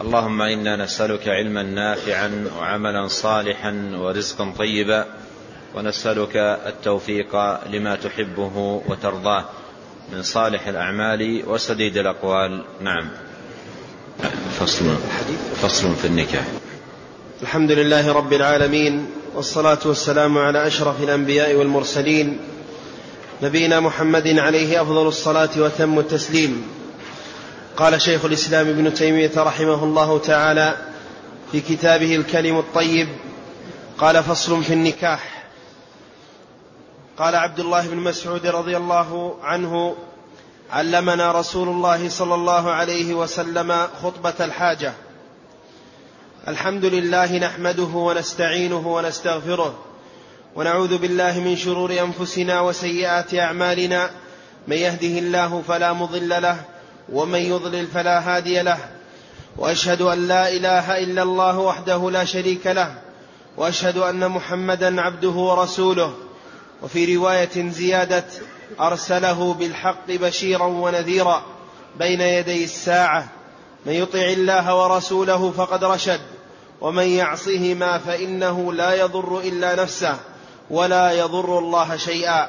اللهم إنا نسألك علما نافعا وعملا صالحا ورزقا طيبا ونسألك التوفيق لما تحبه وترضاه من صالح الأعمال وسديد الأقوال. نعم. فصل فصل في النكاح. الحمد لله رب العالمين والصلاة والسلام على أشرف الأنبياء والمرسلين نبينا محمد عليه أفضل الصلاة وتم التسليم. قال شيخ الإسلام ابن تيمية رحمه الله تعالى في كتابه الكلم الطيب قال فصل في النكاح. قال عبد الله بن مسعود رضي الله عنه علمنا رسول الله صلى الله عليه وسلم خطبة الحاجة. الحمد لله نحمده ونستعينه ونستغفره ونعوذ بالله من شرور أنفسنا وسيئات أعمالنا. من يهده الله فلا مضل له ومن يضلل فلا هادي له وأشهد أن لا إله إلا الله وحده لا شريك له وأشهد أن محمدا عبده ورسوله وفي رواية زيادة أرسله بالحق بشيرا ونذيرا بين يدي الساعة من يطع الله ورسوله فقد رشد ومن يعصهما فإنه لا يضر إلا نفسه ولا يضر الله شيئا.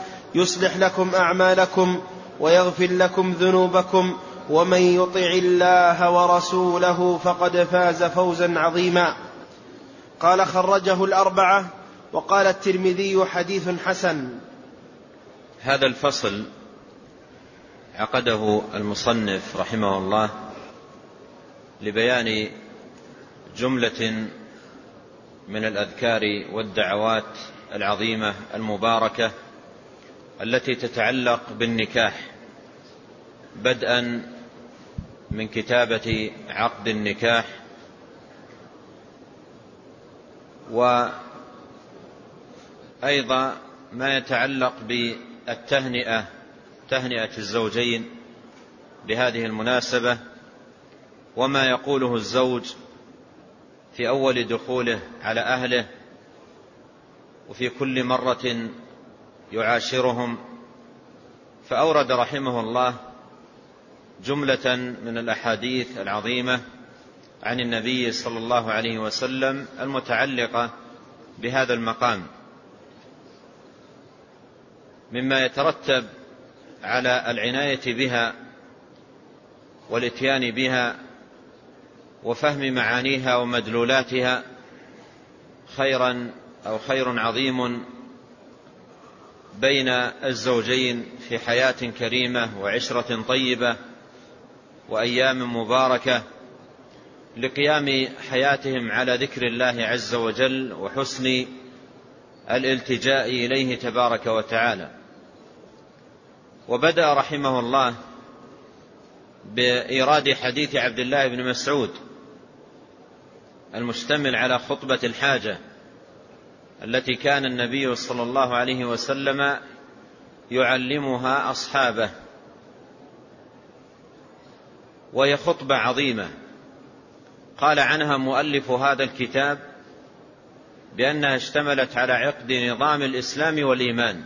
يصلح لكم أعمالكم ويغفر لكم ذنوبكم ومن يطع الله ورسوله فقد فاز فوزا عظيما. قال خرجه الأربعة وقال الترمذي حديث حسن. هذا الفصل عقده المصنف رحمه الله لبيان جملة من الأذكار والدعوات العظيمة المباركة التي تتعلق بالنكاح بدءا من كتابة عقد النكاح وأيضا ما يتعلق بالتهنئة تهنئة الزوجين بهذه المناسبة وما يقوله الزوج في أول دخوله على أهله وفي كل مرة يعاشرهم. فأورد رحمه الله جملة من الأحاديث العظيمة عن النبي صلى الله عليه وسلم المتعلقة بهذا المقام. مما يترتب على العناية بها والإتيان بها وفهم معانيها ومدلولاتها خيرا أو خير عظيم بين الزوجين في حياة كريمة وعشرة طيبة وأيام مباركة لقيام حياتهم على ذكر الله عز وجل وحسن الالتجاء إليه تبارك وتعالى. وبدأ رحمه الله بإيراد حديث عبد الله بن مسعود المشتمل على خطبة الحاجة. التي كان النبي صلى الله عليه وسلم يعلمها أصحابه. وهي خطبة عظيمة. قال عنها مؤلف هذا الكتاب بأنها اشتملت على عقد نظام الإسلام والإيمان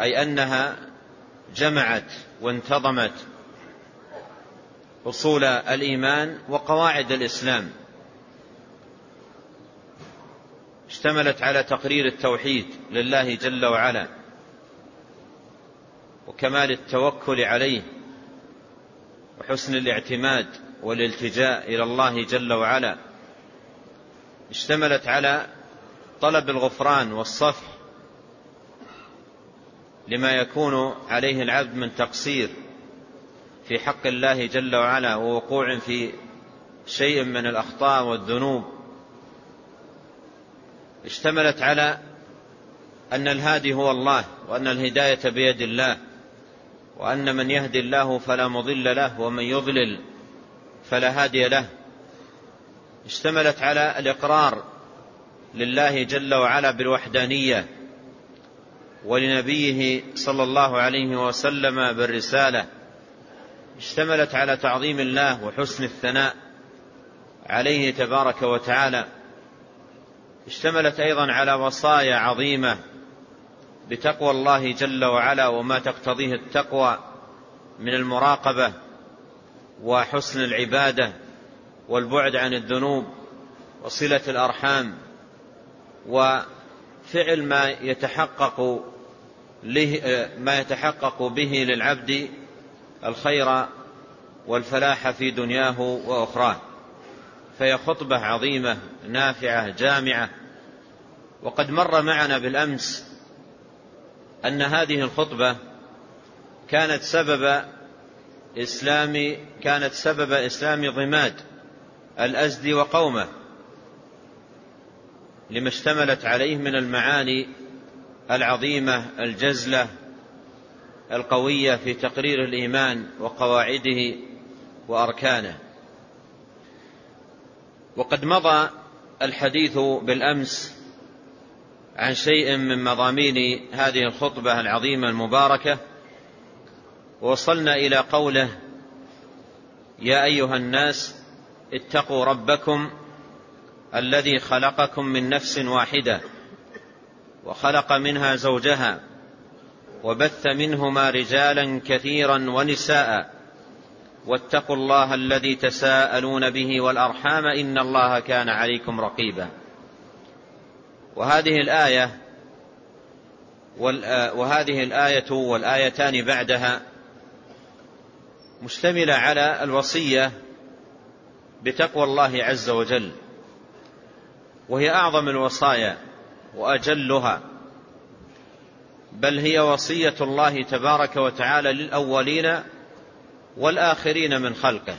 أي أنها جمعت وانتظمت أصول الإيمان وقواعد الإسلام. اشتملت على تقرير التوحيد لله جل وعلا وكمال التوكل عليه وحسن الاعتماد والالتجاء إلى الله جل وعلا. اشتملت على طلب الغفران والصفح لما يكون عليه العبد من تقصير في حق الله جل وعلا ووقوع في شيء من الأخطاء والذنوب. اشتملت على أن الهادي هو الله وأن الهداية بيد الله وأن من يهدي الله فلا مضل له ومن يضلل فلا هادي له. اشتملت على الإقرار لله جل وعلا بالوحدانية ولنبيه صلى الله عليه وسلم بالرسالة. اشتملت على تعظيم الله وحسن الثناء عليه تبارك وتعالى. اشتملت أيضا على وصايا عظيمة بتقوى الله جل وعلا وما تقتضيه التقوى من المراقبة وحسن العبادة والبعد عن الذنوب وصلة الأرحام وفعل ما يتحقق ما يتحقق به للعبد الخير والفلاح في دنياه وأخراه. فهي خطبة عظيمة نافعة جامعة. وقد مر معنا بالأمس أن هذه الخطبة كانت سبب إسلام كانت سبب إسلام ضماد الازدي وقومه لما اشتملت عليه من المعاني العظيمة الجزلة القوية في تقرير الإيمان وقواعده وأركانه. وقد مضى الحديث بالأمس عن شيء من مضامين هذه الخطبة العظيمة المباركة ووصلنا إلى قوله يا أيها الناس اتقوا ربكم الذي خلقكم من نفس واحدة وخلق منها زوجها وبث منهما رجالا كثيرا ونساء واتقوا الله الذي تساءلون به والأرحام إن الله كان عليكم رقيبا. وهذه الآية وهذه الآية والآيتان بعدها مشتملة على الوصية بتقوى الله عز وجل وهي أعظم الوصايا وأجلها بل هي وصية الله تبارك وتعالى للأولين والآخرين من خلقه.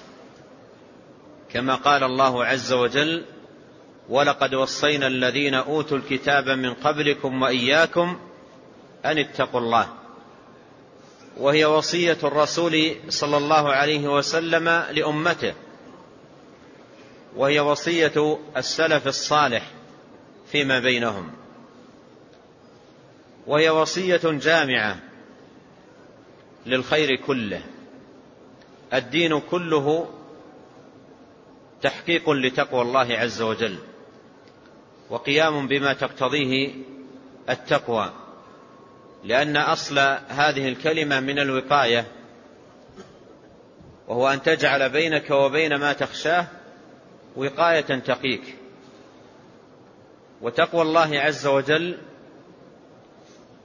كما قال الله عز وجل ولقد وصينا الذين أوتوا الكتاب من قبلكم وإياكم أن اتقوا الله وهي وصية الرسول صلى الله عليه وسلم لأمته. وهي وصية السلف الصالح فيما بينهم. وهي وصية جامعة للخير كله. الدين كله تحقيق لتقوى الله عز وجل وقيام بما تقتضيه التقوى لأن أصل هذه الكلمة من الوقاية وهو أن تجعل بينك وبين ما تخشاه وقاية تقيك. وتقوى الله عز وجل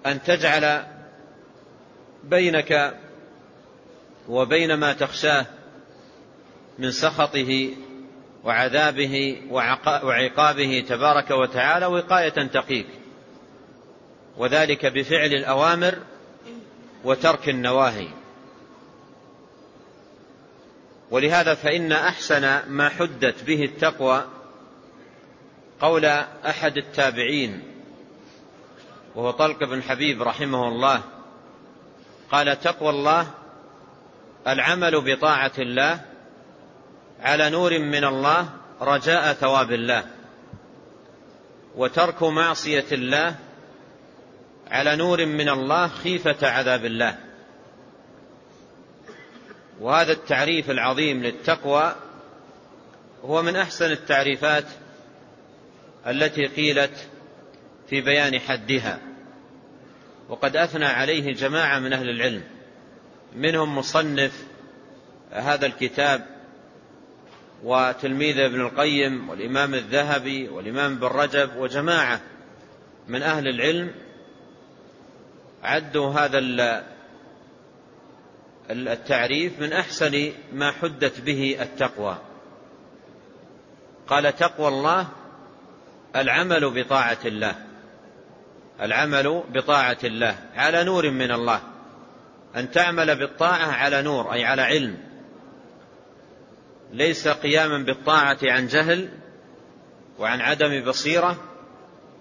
أن تجعل بينك وبين ما تخشاه من سخطه وعذابه وعقابه تبارك وتعالى وقاية تقيك. وذلك بفعل الأوامر وترك النواهي. ولهذا فإن أحسن ما حدت به التقوى قول أحد التابعين وهو طلق بن حبيب رحمه الله قال تقوى الله العمل بطاعة الله على نور من الله رجاء ثواب الله وترك معصية الله على نور من الله خيفة عذاب الله. وهذا التعريف العظيم للتقوى هو من أحسن التعريفات التي قيلت في بيان حدها. وقد أثنى عليه جماعة من أهل العلم. منهم مصنف هذا الكتاب وتلميذ ابن القيم والإمام الذهبي والإمام ابن رجب وجماعة من أهل العلم عدوا هذا التعريف من أحسن ما حدت به التقوى. قال تقوى الله العمل بطاعة الله. العمل بطاعة الله على نور من الله. أن تعمل بالطاعة على نور أي على علم. ليس قياما بالطاعة عن جهل وعن عدم بصيرة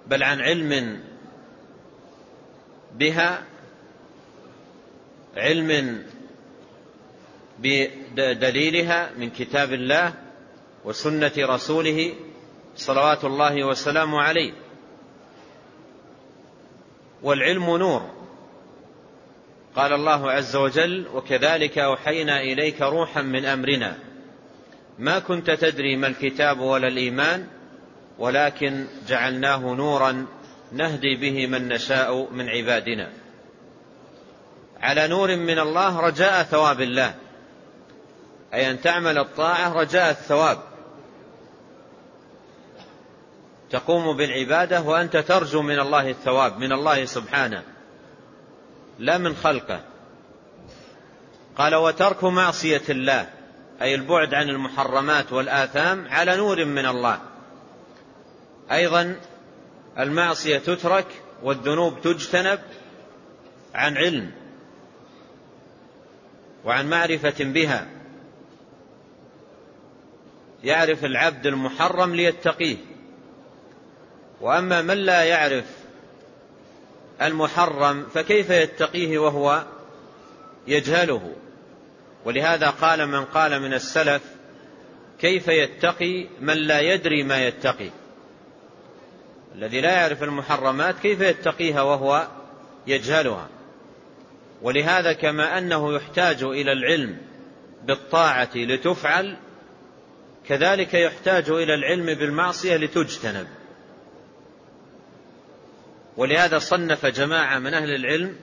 بل عن علم بها علم بدليلها من كتاب الله وسنة رسوله صلوات الله وسلامه عليه. والعلم نور. قال الله عز وجل وكذلك أوحينا إليك روحا من أمرنا. ما كنت تدري ما الكتاب ولا الإيمان ولكن جعلناه نورا نهدي به من نشاء من عبادنا. على نور من الله رجاء ثواب الله. أي أن تعمل الطاعة رجاء الثواب. تقوم بالعبادة وأنت ترجو من الله الثواب من الله سبحانه. لا من خلقه. قال وترك معصية الله أي البعد عن المحرمات والآثام على نور من الله. أيضا المعصية تترك والذنوب تجتنب عن علم وعن معرفة بها. يعرف العبد المحرم ليتقيه. وأما من لا يعرف المحرم فكيف يتقيه وهو يجهله؟ ولهذا قال من قال من السلف كيف يتقي من لا يدري ما يتقي؟ الذي لا يعرف المحرمات كيف يتقيها وهو يجهلها؟ ولهذا كما أنه يحتاج إلى العلم بالطاعة لتفعل كذلك يحتاج إلى العلم بالمعصية لتجتنب. ولهذا صنف جماعة من أهل العلم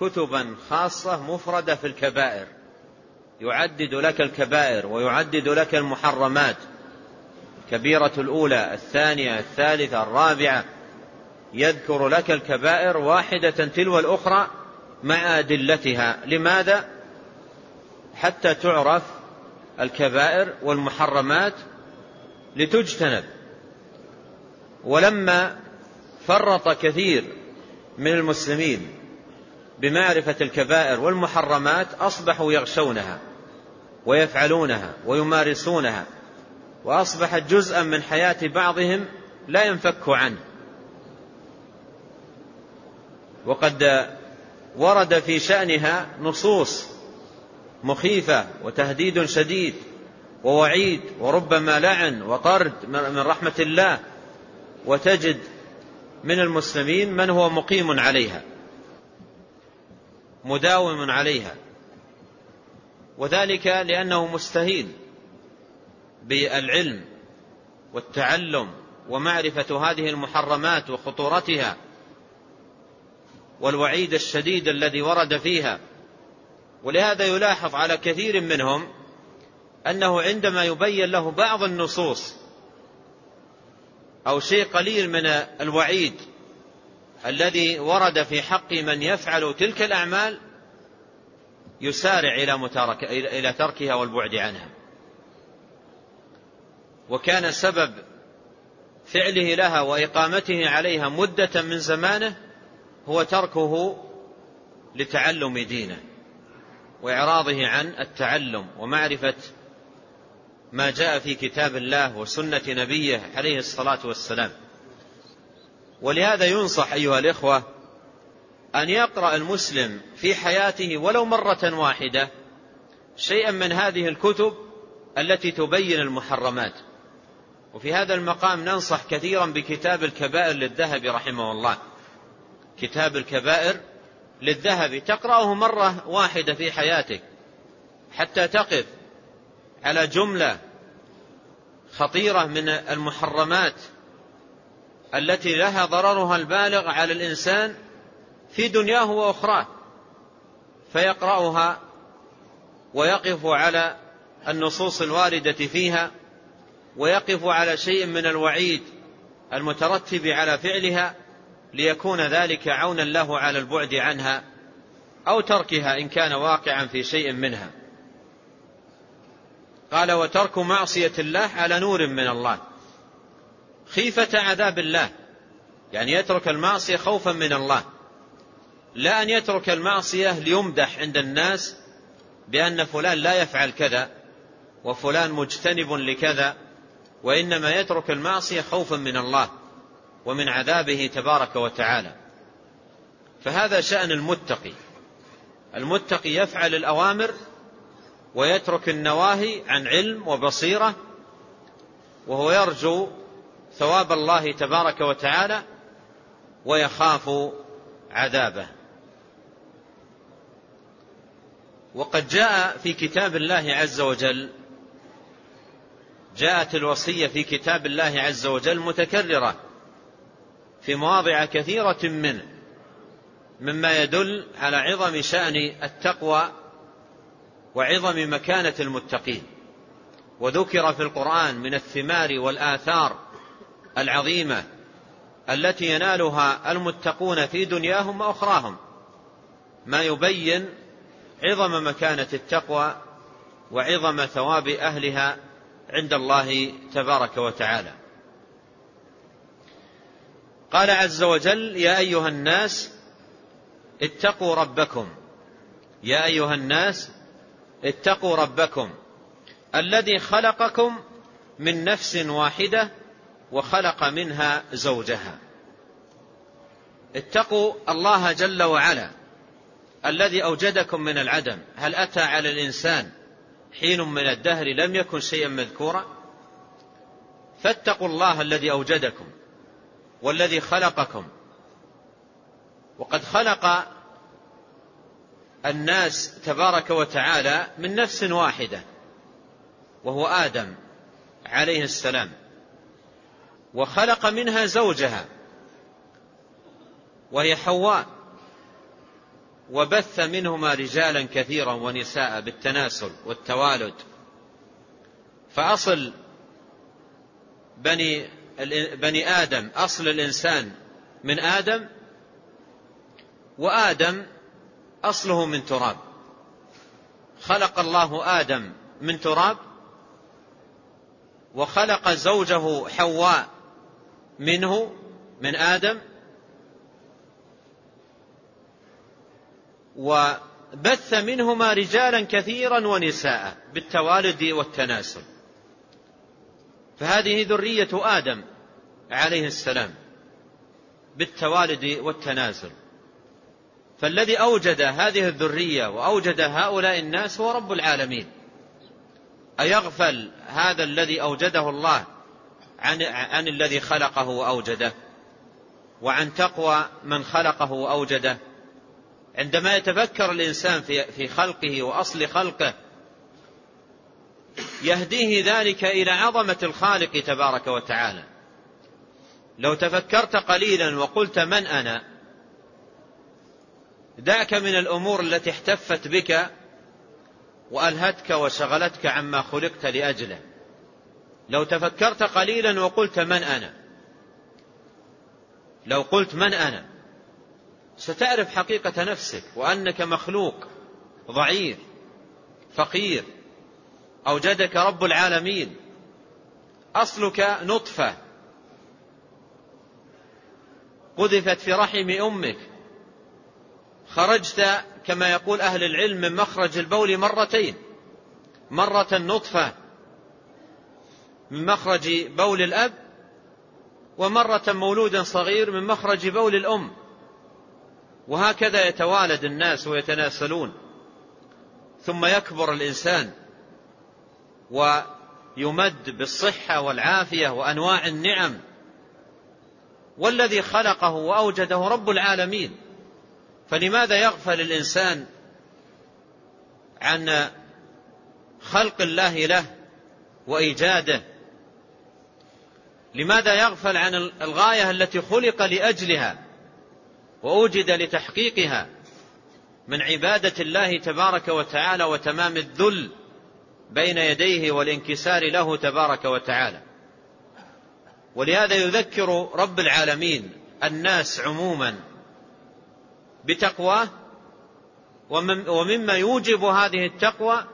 كتبا خاصة مفردة في الكبائر. يعدد لك الكبائر ويعدد لك المحرمات. الكبيرة الأولى الثانية الثالثة الرابعة. يذكر لك الكبائر واحدة تلو الأخرى مع أدلتها. لماذا؟ حتى تعرف الكبائر والمحرمات لتجتنب. ولما فرط كثير من المسلمين بمعرفة الكبائر والمحرمات أصبحوا يغشونها ويفعلونها ويمارسونها وأصبحت جزءا من حياة بعضهم لا ينفك عنه. وقد ورد في شأنها نصوص مخيفة وتهديد شديد ووعيد وربما لعن وطرد من رحمة الله وتجد من المسلمين من هو مقيم عليها مداوم عليها وذلك لأنه مستهين بالعلم والتعلم ومعرفة هذه المحرمات وخطورتها والوعيد الشديد الذي ورد فيها. ولهذا يلاحظ على كثير منهم أنه عندما يبين له بعض النصوص أو شيء قليل من الوعيد الذي ورد في حق من يفعل تلك الأعمال يسارع إلى, متارك إلى تركها والبعد عنها. وكان سبب فعله لها وإقامته عليها مدة من زمانه هو تركه لتعلم دينه وإعراضه عن التعلم ومعرفة ما جاء في كتاب الله وسنة نبيه عليه الصلاة والسلام. ولهذا ينصح أيها الإخوة أن يقرأ المسلم في حياته ولو مرة واحدة شيئا من هذه الكتب التي تبين المحرمات. وفي هذا المقام ننصح كثيرا بكتاب الكبائر للذهبي رحمه الله. كتاب الكبائر للذهبي تقرأه مرة واحدة في حياتك حتى تقف على جملة خطيرة من المحرمات التي لها ضررها البالغ على الإنسان في دنياه وأخراه فيقرأها ويقف على النصوص الواردة فيها ويقف على شيء من الوعيد المترتب على فعلها ليكون ذلك عونا له على البعد عنها أو تركها إن كان واقعا في شيء منها. قال وترك معصية الله على نور من الله. خيفة عذاب الله يعني يترك المعصية خوفا من الله. لا أن يترك المعصية ليمدح عند الناس بأن فلان لا يفعل كذا وفلان مجتنب لكذا وإنما يترك المعصية خوفا من الله ومن عذابه تبارك وتعالى. فهذا شأن المتقي. المتقي يفعل الأوامر ويترك النواهي عن علم وبصيرة وهو يرجو ثواب الله تبارك وتعالى ويخاف عذابه. وقد جاء في كتاب الله عز وجل جاءت الوصية في كتاب الله عز وجل متكررة في مواضع كثيرة منه مما يدل على عظم شأن التقوى وعظم مكانة المتقين. وذكر في القرآن من الثمار والآثار العظيمة التي ينالها المتقون في دنياهم وأخراهم. ما يبين عظم مكانة التقوى وعظم ثواب أهلها عند الله تبارك وتعالى. قال عز وجل يا أيها الناس اتقوا ربكم. يا أيها الناس اتقوا ربكم الذي خلقكم من نفس واحدة وخلق منها زوجها. اتقوا الله جل وعلا الذي أوجدكم من العدم. هل أتى على الإنسان حين من الدهر لم يكن شيئا مذكورا؟ فاتقوا الله الذي أوجدكم والذي خلقكم. وقد خلق الناس تبارك وتعالى من نفس واحدة وهو آدم عليه السلام وخلق منها زوجها وهي حواء وبث منهما رجالا كثيرا ونساء بالتناسل والتوالد. فأصل بني بني آدم أصل الإنسان من آدم وآدم أصله من تراب. خلق الله آدم من تراب وخلق زوجه حواء منه من آدم وبث منهما رجالا كثيرا ونساء بالتوالد والتناسل فهذه ذرية آدم عليه السلام بالتوالد والتناسل فالذي أوجد هذه الذرية وأوجد هؤلاء الناس هو رب العالمين. أيغفل هذا الذي أوجده الله عن, عن الذي خلقه وأوجده؟ وعن تقوى من خلقه وأوجده؟ عندما يتفكر الإنسان في, في خلقه وأصل خلقه يهديه ذلك إلى عظمة الخالق تبارك وتعالى. لو تفكرت قليلا وقلت من أنا دعك من الأمور التي احتفت بك وألهتك وشغلتك عما خلقت لأجله. لو تفكرت قليلا وقلت من أنا. لو قلت من أنا ستعرف حقيقة نفسك وأنك مخلوق ضعيف فقير أوجدك رب العالمين أصلك نطفة قذفت في رحم أمك خرجت كما يقول أهل العلم من مخرج البول مرتين. مرة نطفة من مخرج بول الأب ومرة مولود صغير من مخرج بول الأم. وهكذا يتوالد الناس ويتناسلون. ثم يكبر الإنسان ويمد بالصحة والعافية وأنواع النعم. والذي خلقه وأوجده رب العالمين. فلماذا يغفل الإنسان عن خلق الله له وإيجاده؟ لماذا يغفل عن الغاية التي خلق لأجلها وأوجد لتحقيقها من عبادة الله تبارك وتعالى وتمام الذل بين يديه والانكسار له تبارك وتعالى؟ ولهذا يذكر رب العالمين الناس عموما بتقواه ومما يوجب هذه التقوى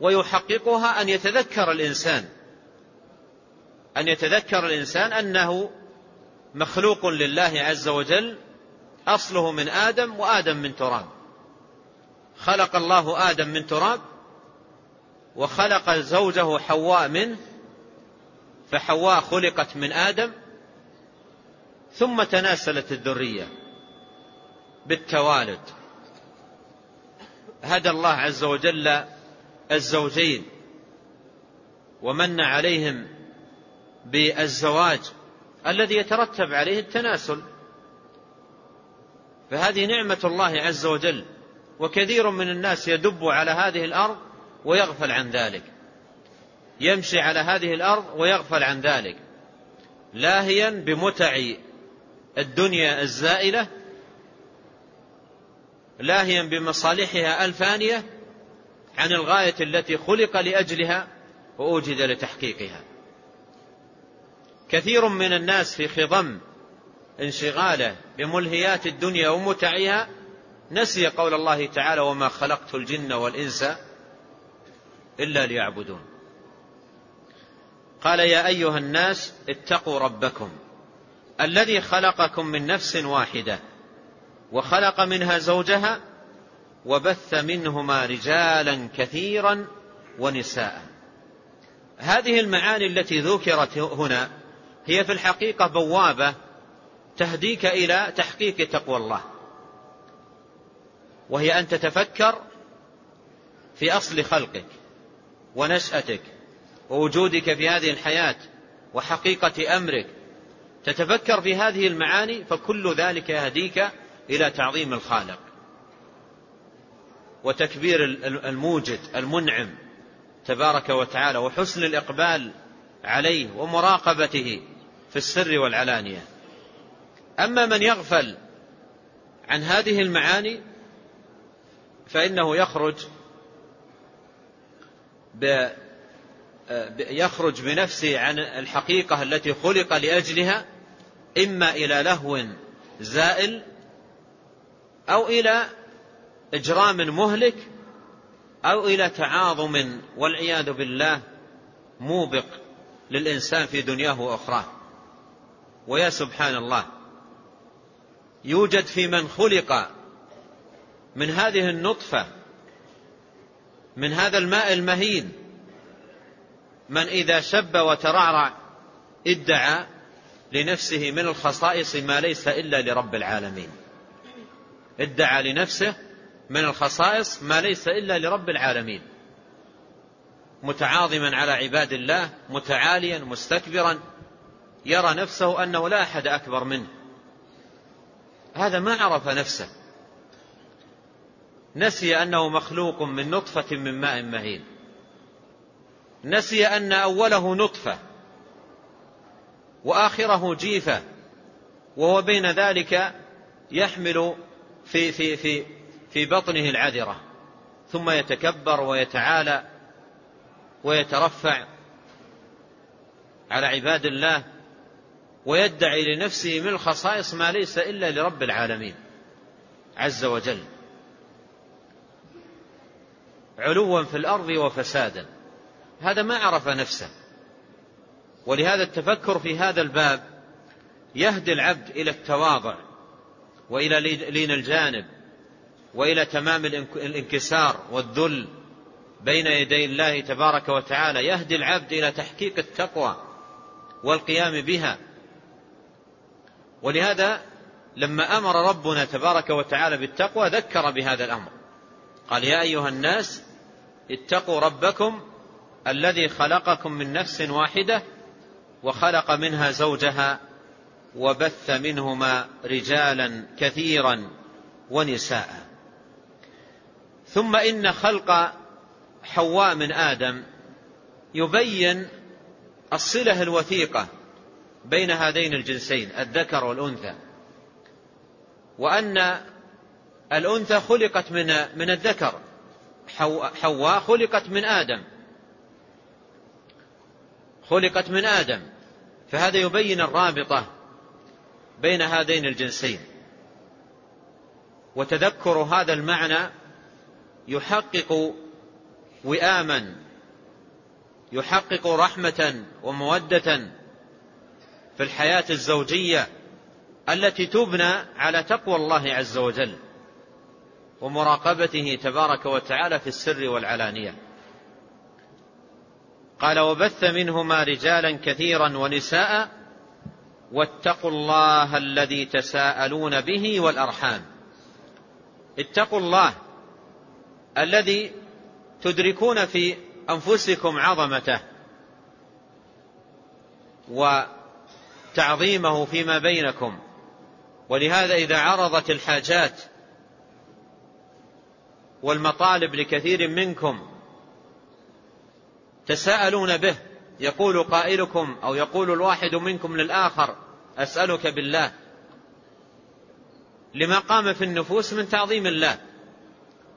ويحققها أن يتذكر الإنسان. أن يتذكر الإنسان أنه مخلوق لله عز وجل أصله من آدم وآدم من تراب. خلق الله آدم من تراب وخلق زوجه حواء منه فحواء خلقت من آدم ثم تناسلت الذرية. بالتوالد. هدى الله عز وجل الزوجين ومن عليهم بالزواج الذي يترتب عليه التناسل. فهذه نعمة الله عز وجل وكثير من الناس يدب على هذه الأرض ويغفل عن ذلك. يمشي على هذه الأرض ويغفل عن ذلك لاهيا بمتع الدنيا الزائلة لاهيا بمصالحها الفانية عن الغاية التي خلق لأجلها وأوجد لتحقيقها. كثير من الناس في خضم انشغاله بملهيات الدنيا ومتعها. نسي قول الله تعالى وما خلقت الجن والإنس إلا ليعبدون قال يا أيها الناس اتقوا ربكم الذي خلقكم من نفس واحدة وخلق منها زوجها وبث منهما رجالا كثيرا ونساء. هذه المعاني التي ذكرت هنا هي في الحقيقة بوابة تهديك إلى تحقيق تقوى الله. وهي أن تتفكر في أصل خلقك ونشأتك ووجودك في هذه الحياة وحقيقة أمرك. تتفكر في هذه المعاني فكل ذلك يهديك إلى تعظيم الخالق وتكبير الموجد المنعم تبارك وتعالى وحسن الإقبال عليه ومراقبته في السر والعلانية. أما من يغفل عن هذه المعاني فإنه يخرج ب يخرج بنفسه عن الحقيقة التي خلق لأجلها إما إلى لهو زائل أو إلى إجرام مهلك أو إلى تعاظم والعياذ بالله موبق للإنسان في دنياه وأخراه. ويا سبحان الله يوجد في من خلق من هذه النطفة من هذا الماء المهين من إذا شب وترعرع ادعى لنفسه من الخصائص ما ليس إلا لرب العالمين. ادعى لنفسه من الخصائص ما ليس إلا لرب العالمين. متعاظما على عباد الله متعاليا مستكبرا يرى نفسه أنه لا أحد أكبر منه. هذا ما عرف نفسه. نسي أنه مخلوق من نطفة من ماء مهين. نسي أن أوله نطفة وآخره جيفة وهو بين ذلك يحمل في في في في بطنه العذرة ثم يتكبر ويتعالى ويترفع على عباد الله ويدعي لنفسه من الخصائص ما ليس إلا لرب العالمين عز وجل. علوا في الأرض وفسادا. هذا ما عرف نفسه. ولهذا التفكر في هذا الباب يهدي العبد إلى التواضع. وإلى لين الجانب وإلى تمام الانكسار والذل بين يدي الله تبارك وتعالى يهدي العبد إلى تحقيق التقوى والقيام بها. ولهذا لما أمر ربنا تبارك وتعالى بالتقوى ذكر بهذا الأمر. قال يا أيها الناس اتقوا ربكم الذي خلقكم من نفس واحدة وخلق منها زوجها وبث منهما رجالا كثيرا ونساء. ثم إن خلق حواء من آدم يبين الصلة الوثيقة بين هذين الجنسين الذكر والأنثى. وأن الأنثى خلقت من من الذكر. حواء خلقت من آدم. خلقت من آدم. فهذا يبين الرابطة بين هذين الجنسين. وتذكر هذا المعنى يحقق وئاما يحقق رحمة ومودة في الحياة الزوجية التي تبنى على تقوى الله عز وجل ومراقبته تبارك وتعالى في السر والعلانية. قال وبث منهما رجالا كثيرا ونساء واتقوا الله الذي تساءلون به والأرحام. اتقوا الله الذي تدركون في أنفسكم عظمته وتعظيمه فيما بينكم. ولهذا إذا عرضت الحاجات والمطالب لكثير منكم تساءلون به يقول قائلكم أو يقول الواحد منكم للآخر أسألك بالله. لما قام في النفوس من تعظيم الله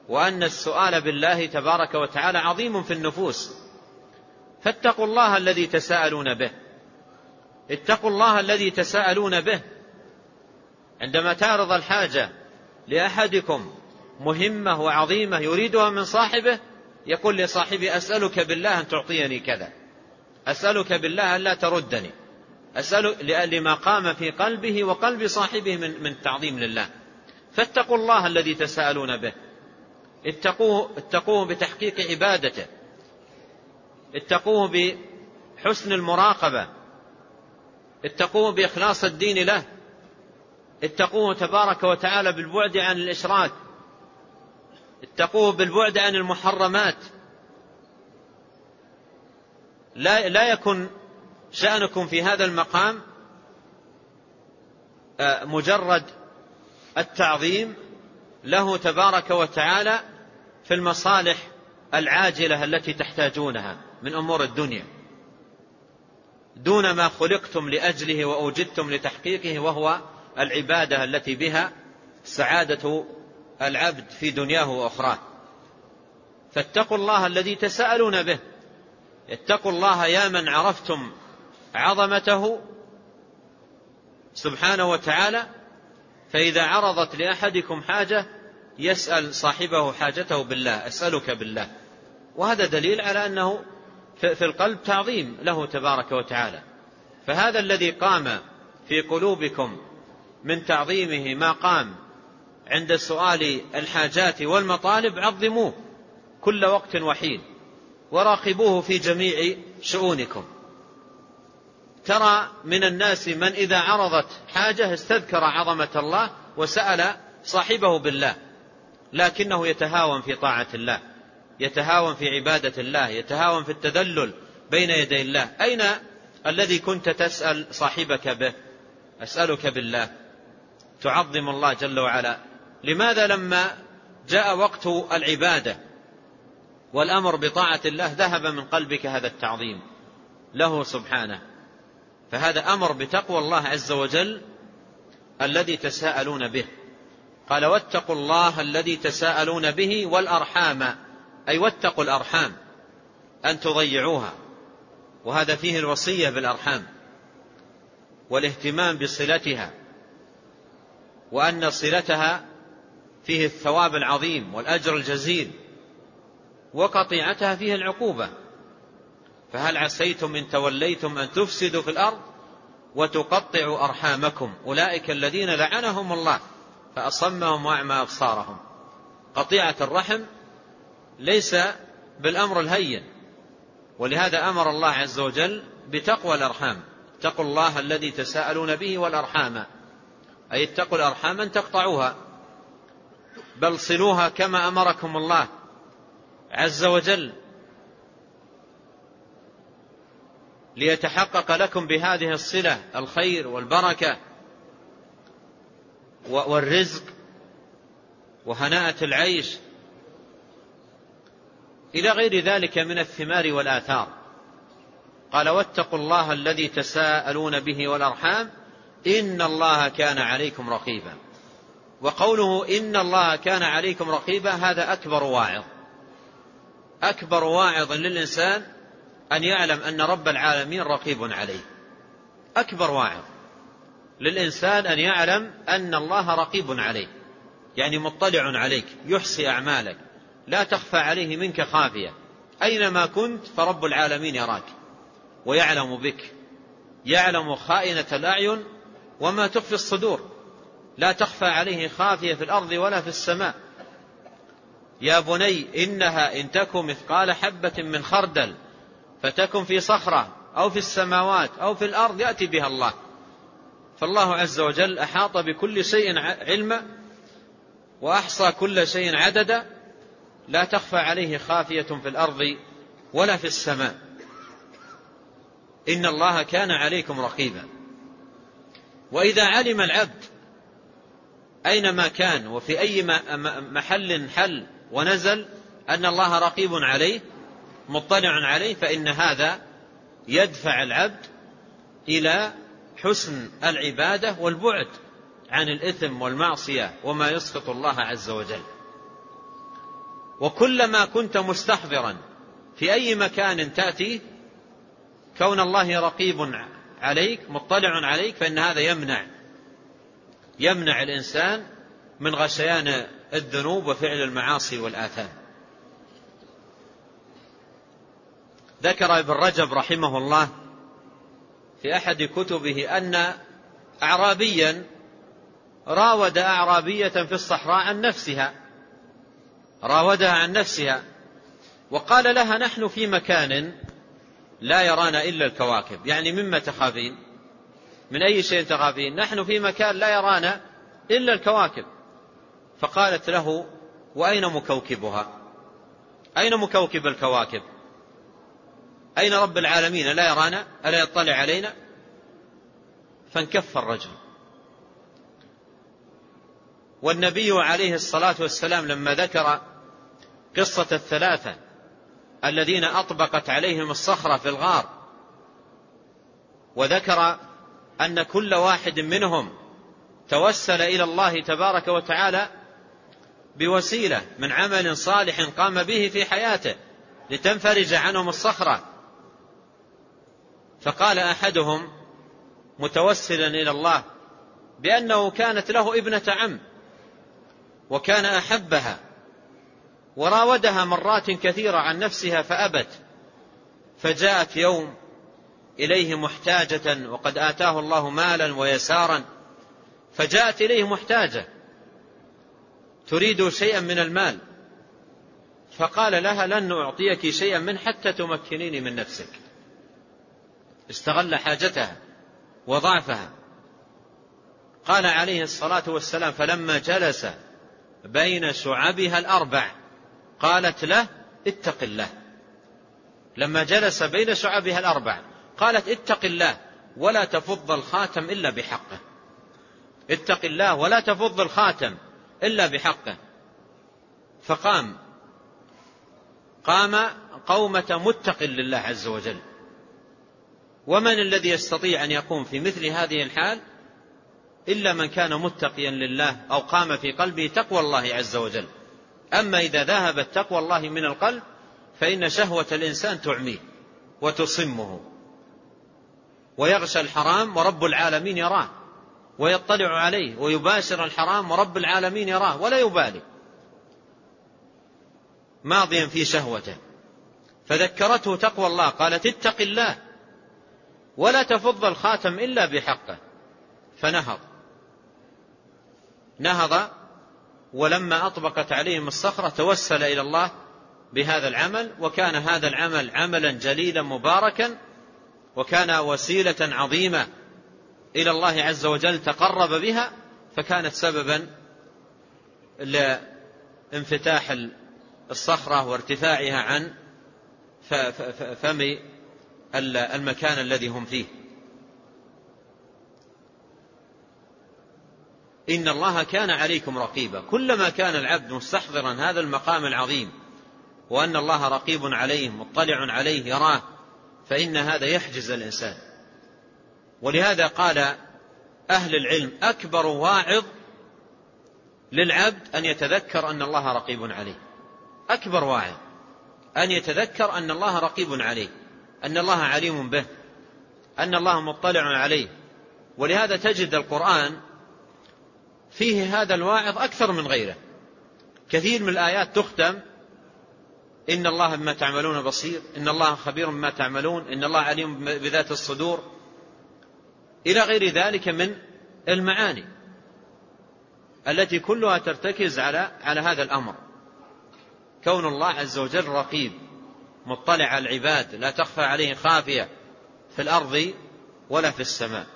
وأن السؤال بالله تبارك وتعالى عظيم في النفوس. فاتقوا الله الذي تساءلون به. اتقوا الله الذي تساءلون به. عندما تعرض الحاجة لأحدكم مهمة وعظيمة يريدها من صاحبه يقول لصاحبي أسألك بالله أن تعطيني كذا. أسألك بالله أن لا تردني. أسأل لما قام في قلبه وقلب صاحبه من, من تعظيم لله. فاتقوا الله الذي تساءلون به. اتقوه, اتقوه بتحقيق عبادته. اتقوه بحسن المراقبة. اتقوه بإخلاص الدين له. اتقوه تبارك وتعالى بالبعد عن الإشراك. اتقوه بالبعد عن المحرمات. لا, لا يكن شأنكم في هذا المقام آه، مجرد التعظيم له تبارك وتعالى في المصالح العاجلة التي تحتاجونها من أمور الدنيا. دون ما خلقتم لأجله وأوجدتم لتحقيقه وهو العبادة التي بها سعادة العبد في دنياه وأخراه. فاتقوا الله الذي تساءلون به. اتقوا الله يا من عرفتم عظمته سبحانه وتعالى فإذا عرضت لأحدكم حاجة يسأل صاحبه حاجته بالله أسألك بالله. وهذا دليل على أنه في القلب تعظيم له تبارك وتعالى. فهذا الذي قام في قلوبكم من تعظيمه ما قام عند سؤال الحاجات والمطالب عظموه كل وقت وحين. وراقبوه في جميع شؤونكم. ترى من الناس من إذا عرضت حاجة استذكر عظمة الله وسأل صاحبه بالله لكنه يتهاون في طاعة الله يتهاون في عبادة الله يتهاون في التذلل بين يدي الله. أين الذي كنت تسأل صاحبك به؟ أسألك بالله. تعظم الله جل وعلا. لماذا لما جاء وقت العبادة والأمر بطاعة الله ذهب من قلبك هذا التعظيم له سبحانه. فهذا أمر بتقوى الله عز وجل الذي تساءلون به. قال واتقوا الله الذي تساءلون به والأرحام. أي واتقوا الأرحام أن تضيعوها. وهذا فيه الوصية بالأرحام والاهتمام بصلتها وأن صلتها فيه الثواب العظيم والأجر الجزيل. وقطيعتها فيه العقوبة. فهل عسيتم إن توليتم أن تفسدوا في الأرض وتقطعوا أرحامكم؟ أولئك الذين لعنهم الله فأصمهم وأعمى أبصارهم. قطيعة الرحم ليس بالأمر الهين ولهذا أمر الله عز وجل بتقوى الأرحام. اتقوا الله الذي تساءلون به والأرحام أي اتقوا الأرحام أن تقطعوها بل صلوها كما أمركم الله. عز وجل ليتحقق لكم بهذه الصلة الخير والبركة والرزق وهناءة العيش إلى غير ذلك من الثمار والآثار. قال واتقوا الله الذي تساءلون به والأرحام إن الله كان عليكم رقيبا. وقوله إن الله كان عليكم رقيبا هذا أكبر واعظ. أكبر واعظ للإنسان أن يعلم أن رب العالمين رقيب عليه. أكبر واعظ للإنسان أن يعلم أن الله رقيب عليه. يعني مطلع عليك يحصي أعمالك لا تخفى عليه منك خافية. أينما كنت فرب العالمين يراك ويعلم بك يعلم خائنة الأعين وما تخفي الصدور. لا تخفى عليه خافية في الأرض ولا في السماء. يا بني إنها إن تك مثقال حبة من خردل فتكن في صخرة أو في السماوات أو في الأرض يأتي بها الله. فالله عز وجل أحاط بكل شيء علما وأحصى كل شيء عددا. لا تخفى عليه خافية في الأرض ولا في السماء. إن الله كان عليكم رقيبا. وإذا علم العبد أينما كان وفي أي محل حل ونزل أن الله رقيب عليه مطلع عليه فإن هذا يدفع العبد إلى حسن العبادة والبعد عن الإثم والمعصية وما يسخط الله عز وجل. وكلما كنت مستحضرا في أي مكان تأتي كون الله رقيب عليك مطلع عليك فإن هذا يمنع يمنع الإنسان من غشيان الذنوب وفعل المعاصي والآثام. ذكر ابن رجب رحمه الله في أحد كتبه أن أعرابيا راود أعرابية في الصحراء عن نفسها. راودها عن نفسها. وقال لها نحن في مكان لا يرانا إلا الكواكب. يعني مما تخافين. من أي شيء تخافين؟ نحن في مكان لا يرانا إلا الكواكب. فقالت له وأين مكوكبها؟ أين مكوكب الكواكب؟ أين رب العالمين؟ لا يرانا ألا يطلع علينا؟ فانكف الرجل. والنبي عليه الصلاة والسلام لما ذكر قصة الثلاثة الذين أطبقت عليهم الصخرة في الغار وذكر أن كل واحد منهم توسل إلى الله تبارك وتعالى بوسيلة من عمل صالح قام به في حياته لتنفرج عنهم الصخرة. فقال أحدهم متوسلا إلى الله بأنه كانت له ابنة عم وكان أحبها وراودها مرات كثيرة عن نفسها فأبت. فجاءت يوم إليه محتاجة وقد آتاه الله مالا ويسارا فجاءت إليه محتاجة تريد شيئا من المال. فقال لها لن أعطيك شيئا من حتى تمكنيني من نفسك. استغل حاجتها وضعفها. قال عليه الصلاة والسلام فلما جلس بين شعبها الأربع قالت له اتق الله. لما جلس بين شعبها الأربع قالت اتق الله ولا تفض الخاتم إلا بحقه. اتق الله ولا تفض الخاتم. إلا بحقه. فقام. قام قومة متق لله عز وجل. ومن الذي يستطيع أن يقوم في مثل هذه الحال؟ إلا من كان متقيا لله أو قام في قلبه تقوى الله عز وجل. أما إذا ذهبت تقوى الله من القلب فإن شهوة الإنسان تعميه وتصمه. ويغشى الحرام ورب العالمين يراه. ويطلع عليه ويباشر الحرام ورب العالمين يراه ولا يبالي. ماضيا في شهوته. فذكرته تقوى الله قالت اتق الله ولا تفض الخاتم إلا بحقه. فنهض. نهض ولما أطبقت عليهم الصخرة توسل إلى الله بهذا العمل وكان هذا العمل عملا جليلا مباركا وكان وسيلة عظيمة إلى الله عز وجل تقرب بها فكانت سببا لانفتاح الصخرة وارتفاعها عن فم المكان الذي هم فيه. إن الله كان عليكم رقيبا. كلما كان العبد مستحضرا هذا المقام العظيم وأن الله رقيب عليه مطلع عليه يراه فإن هذا يحجز الإنسان. ولهذا قال أهل العلم أكبر واعظ للعبد أن يتذكر أن الله رقيب عليه. أكبر واعظ أن يتذكر أن الله رقيب عليه أن الله عليم به أن الله مطلع عليه. ولهذا تجد القرآن فيه هذا الواعظ أكثر من غيره. كثير من الآيات تختم إن الله بما تعملون بصير إن الله خبير بما تعملون إن الله عليم بذات الصدور. إلى غير ذلك من المعاني التي كلها ترتكز على على هذا الأمر. كون الله عز وجل رقيب مطلع على العباد لا تخفى عليه خافية في الأرض ولا في السماء.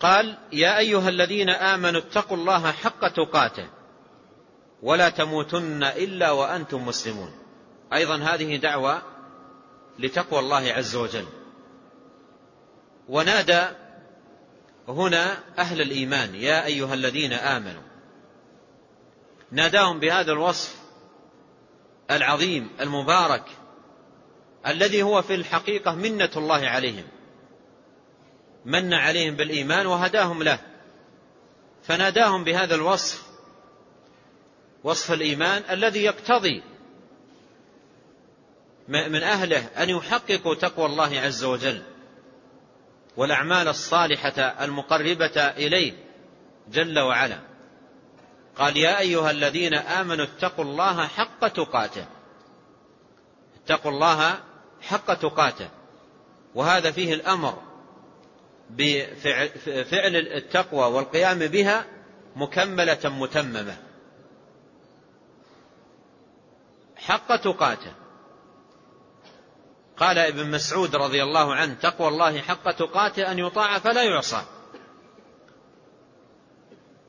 قال يا أيها الذين آمنوا اتقوا الله حق تقاته ولا تموتن إلا وأنتم مسلمون. أيضا هذه دعوة لتقوى الله عز وجل. ونادى هنا أهل الإيمان يا أيها الذين آمنوا. ناداهم بهذا الوصف العظيم المبارك الذي هو في الحقيقة منة الله عليهم. من عليهم بالإيمان وهداهم له. فناداهم بهذا الوصف وصف الإيمان الذي يقتضي من أهله أن يحققوا تقوى الله عز وجل والأعمال الصالحة المقربة إليه جل وعلا. قال يا أيها الذين آمنوا اتقوا الله حق تقاته. اتقوا الله حق تقاته. وهذا فيه الأمر بفعل التقوى والقيام بها مكملة متممة. حق تقاته. قال ابن مسعود رضي الله عنه تقوى الله حق تقاته أن يطاع فلا يعصى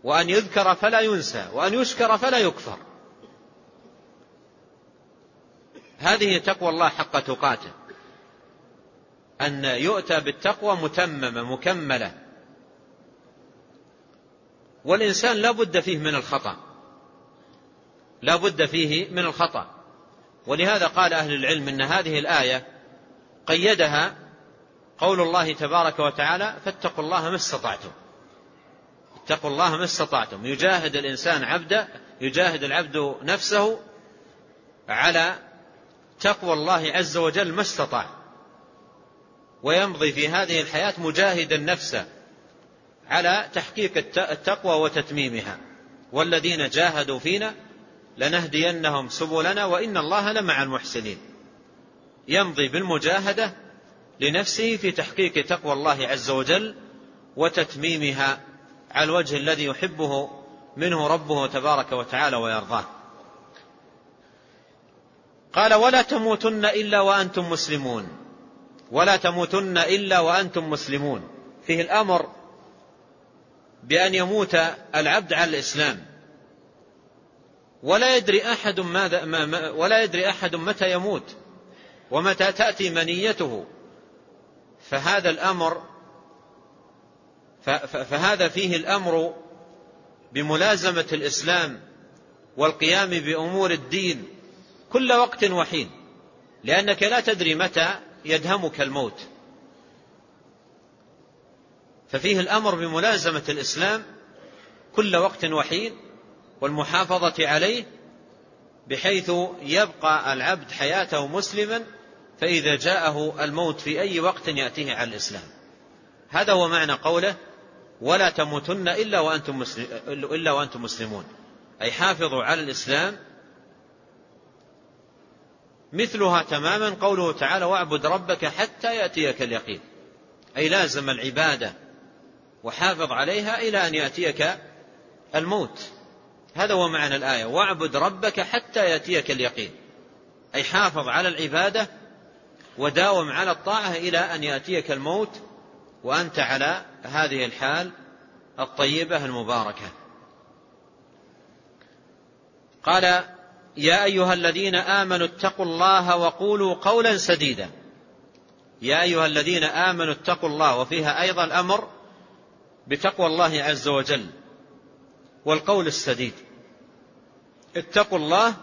وأن يذكر فلا ينسى وأن يشكر فلا يكفر. هذه تقوى الله حق تقاته أن يؤتى بالتقوى متممة مكملة والإنسان لا بد فيه من الخطأ لا بد فيه من الخطأ ولهذا قال أهل العلم أن هذه الآية قيدها قول الله تبارك وتعالى فاتقوا الله ما استطعتم. اتقوا الله ما استطعتم. يجاهد الإنسان عبده يجاهد العبد نفسه على تقوى الله عز وجل ما استطاع. ويمضي في هذه الحياة مجاهدا نفسه على تحقيق التقوى وتتميمها. والذين جاهدوا فينا لنهدينهم سبلنا وإن الله لمع المحسنين. يمضي بالمجاهدة لنفسه في تحقيق تقوى الله عز وجل وتتميمها على الوجه الذي يحبه منه ربه تبارك وتعالى ويرضاه. قال ولا تموتن إلا وأنتم مسلمون. ولا تموتن إلا وأنتم مسلمون. فيه الأمر بأن يموت العبد على الإسلام. ولا يدري أحد ماذا ما ولا يدري أحد متى يموت. ومتى تأتي منيته. فهذا الأمر فهذا فيه الأمر بملازمة الإسلام والقيام بأمور الدين كل وقت وحين. لأنك لا تدري متى يدهمك الموت. ففيه الأمر بملازمة الإسلام كل وقت وحين والمحافظة عليه بحيث يبقى العبد حياته مسلما فإذا جاءه الموت في أي وقت يأتيه على الإسلام. هذا هو معنى قوله ولا تموتن إلا وأنتم, مسلم إلا وأنتم مسلمون. أي حافظوا على الإسلام مثلها تماما قوله تعالى واعبد ربك حتى يأتيك اليقين. أي لازم العبادة وحافظ عليها إلى أن يأتيك الموت. هذا هو معنى الآية واعبد ربك حتى يأتيك اليقين. أي حافظ على العبادة وداوم على الطاعة إلى أن يأتيك الموت وأنت على هذه الحال الطيبة المباركة. قال يا أيها الذين آمنوا اتقوا الله وقولوا قولا سديدا. يا أيها الذين آمنوا اتقوا الله وفيها أيضا الأمر بتقوى الله عز وجل والقول السديد. اتقوا الله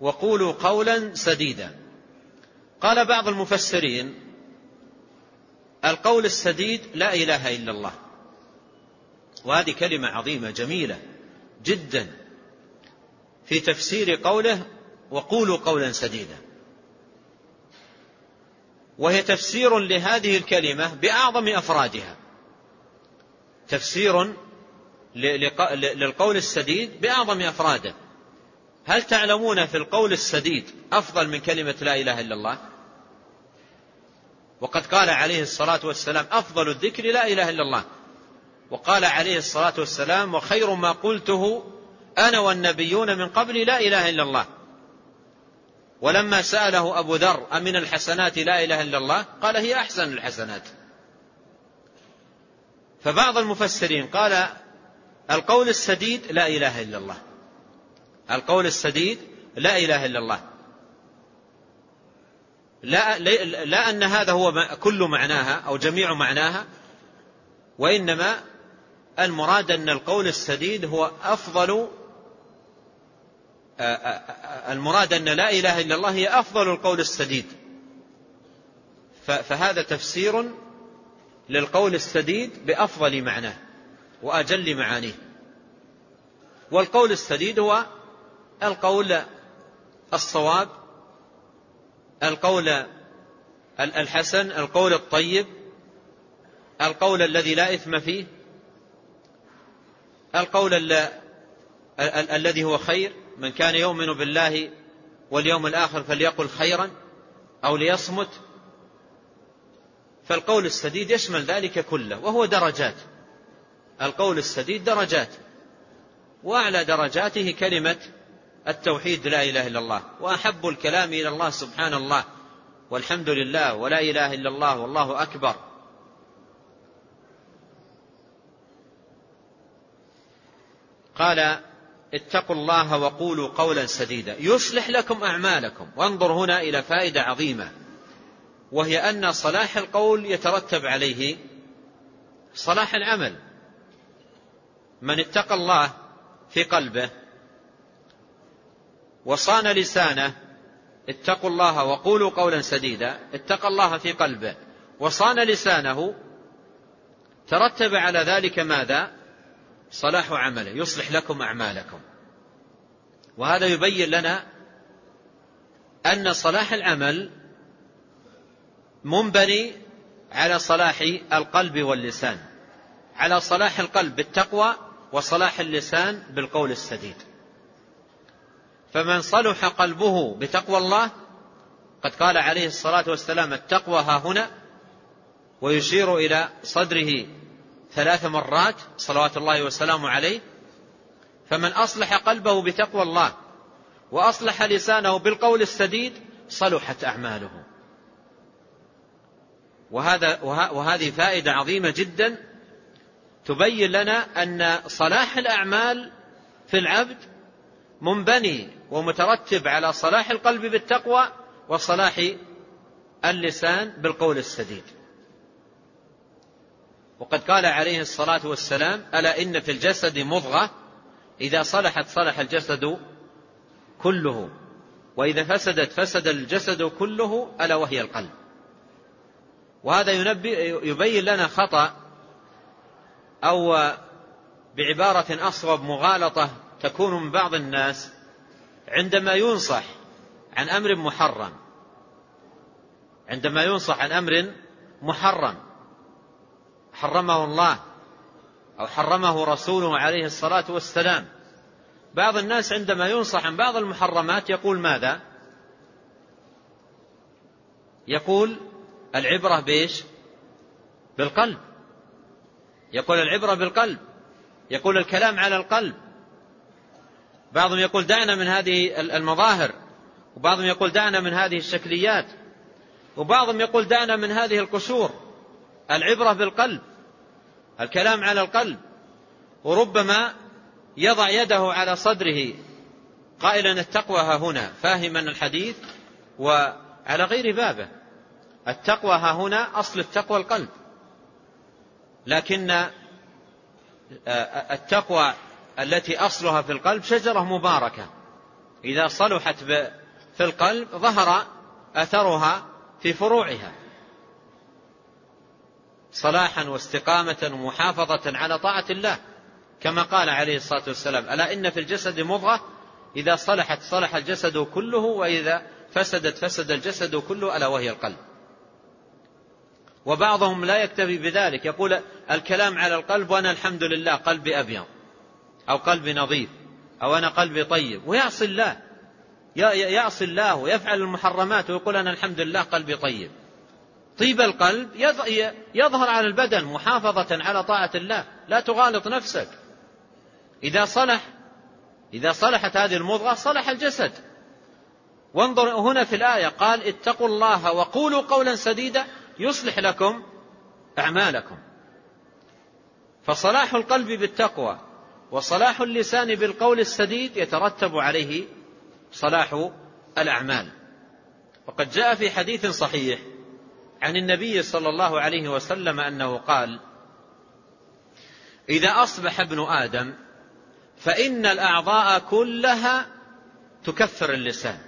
وقولوا قولا سديدا. قال بعض المفسرين القول السديد لا إله إلا الله. وهذه كلمة عظيمة جميلة جدا في تفسير قوله وقولوا قولا سديدا. وهي تفسير لهذه الكلمة بأعظم أفرادها. تفسير للقول السديد بأعظم أفراده. هل تعلمون في القول السديد أفضل من كلمة لا إله إلا الله؟ وقد قال عليه الصلاة والسلام أفضل الذكر لا إله إلا الله. وقال عليه الصلاة والسلام وخير ما قلته أنا والنبيون من قبل لا إله إلا الله. ولما سأله أبو ذر أمن الحسنات لا إله إلا الله؟ قال هي أحسن الحسنات. فبعض المفسرين قال القول السديد لا إله إلا الله. القول السديد لا إله إلا الله. لا, لا أن هذا هو كل معناها أو جميع معناها وإنما المراد أن القول السديد هو أفضل المراد أن لا إله إلا الله هي أفضل القول السديد. فهذا تفسير للقول السديد بأفضل معناه وأجل معانيه. والقول السديد هو القول الصواب القول الحسن القول الطيب القول الذي لا إثم فيه القول الذي هو خير من كان يؤمن بالله واليوم الآخر فليقل خيرا أو ليصمت. فالقول السديد يشمل ذلك كله وهو درجات. القول السديد درجات وأعلى درجاته كلمة التوحيد لا إله إلا الله وأحب الكلام إلى الله سبحان الله والحمد لله ولا إله إلا الله والله أكبر. قال اتقوا الله وقولوا قولا سديدا. يصلح لكم أعمالكم. وانظر هنا إلى فائدة عظيمة وهي أن صلاح القول يترتب عليه صلاح العمل. من اتقى الله في قلبه وصان لسانه اتقوا الله وقولوا قولا سديدا اتقى الله في قلبه وصان لسانه ترتب على ذلك ماذا؟ صلاح عمله يصلح لكم أعمالكم. وهذا يبين لنا أن صلاح العمل منبني على صلاح القلب واللسان على صلاح القلب بالتقوى وصلاح اللسان بالقول السديد. فمن صلح قلبه بتقوى الله قد قال عليه الصلاة والسلام التقوى ها هنا ويشير إلى صدره ثلاث مرات صلوات الله وسلامه عليه. فمن أصلح قلبه بتقوى الله وأصلح لسانه بالقول السديد صلحت أعماله. وهذا وهذه فائدة عظيمة جدا تبين لنا أن صلاح الأعمال في العبد منبني ومترتب على صلاح القلب بالتقوى وصلاح اللسان بالقول السديد. وقد قال عليه الصلاة والسلام ألا إن في الجسد مضغة؟ إذا صلحت صلح الجسد كله وإذا فسدت فسد الجسد كله ألا وهي القلب. وهذا يبين لنا خطأ أو بعبارة أصوب مغالطة تكون من بعض الناس عندما ينصح عن أمر محرم عندما ينصح عن أمر محرم حرمه الله أو حرمه رسوله عليه الصلاة والسلام. بعض الناس عندما ينصح عن بعض المحرمات يقول ماذا؟ يقول العبرة بإيش؟ بالقلب. يقول العبرة بالقلب. يقول الكلام على القلب. بعضهم يقول دعنا من هذه المظاهر وبعضهم يقول دعنا من هذه الشكليات وبعضهم يقول دعنا من هذه القشور العبرة بالقلب الكلام على القلب وربما يضع يده على صدره قائلا التقوى ها هنا فاهما الحديث وعلى غير بابه التقوى ها هنا أصل التقوى القلب لكن آه، التقوى التي أصلها في القلب شجرة مباركة. إذا صلحت في القلب ظهر أثرها في فروعها. صلاحا واستقامة ومحافظة على طاعة الله. كما قال عليه الصلاة والسلام ألا إن في الجسد مضغة؟ إذا صلحت صلح الجسد كله وإذا فسدت فسد الجسد كله ألا وهي القلب. وبعضهم لا يكتفي بذلك. يقول الكلام على القلب وأنا الحمد لله قلبي أبيض. أو قلبي نظيف أو أنا قلبي طيب. ويعصي الله. يعصي الله ويفعل المحرمات ويقول أنا الحمد لله قلبي طيب. طيب القلب يظهر على البدن محافظة على طاعة الله. لا تغالط نفسك. إذا صلح إذا صلحت هذه المضغة صلح الجسد. وانظر هنا في الآية قال اتقوا الله وقولوا قولا سديدا يصلح لكم أعمالكم. فصلاح القلب بالتقوى. وصلاح اللسان بالقول السديد يترتب عليه صلاح الأعمال. وقد جاء في حديث صحيح عن النبي صلى الله عليه وسلم أنه قال إذا أصبح ابن آدم فإن الأعضاء كلها تكفر اللسان.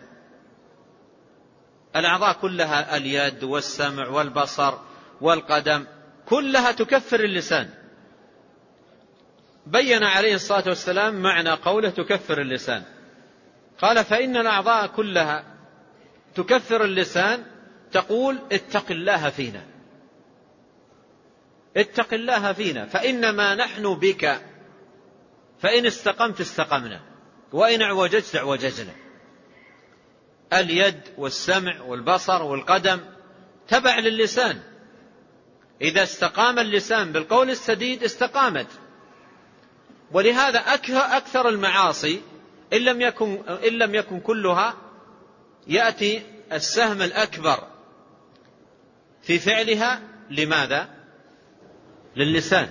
الأعضاء كلها اليد والسمع والبصر والقدم كلها تكفر اللسان. بين عليه الصلاة والسلام معنى قوله تكفر اللسان. قال فإن الأعضاء كلها تكفر اللسان تقول اتق الله فينا. اتق الله فينا. فإنما نحن بك فإن استقمت استقمنا وإن اعوججت اعوججنا. اليد والسمع والبصر والقدم تبع للسان. إذا استقام اللسان بالقول السديد استقامت. ولهذا أكثر المعاصي إن لم يكن, إن لم يكن كلها يأتي السهم الأكبر في فعلها لماذا؟ للسان.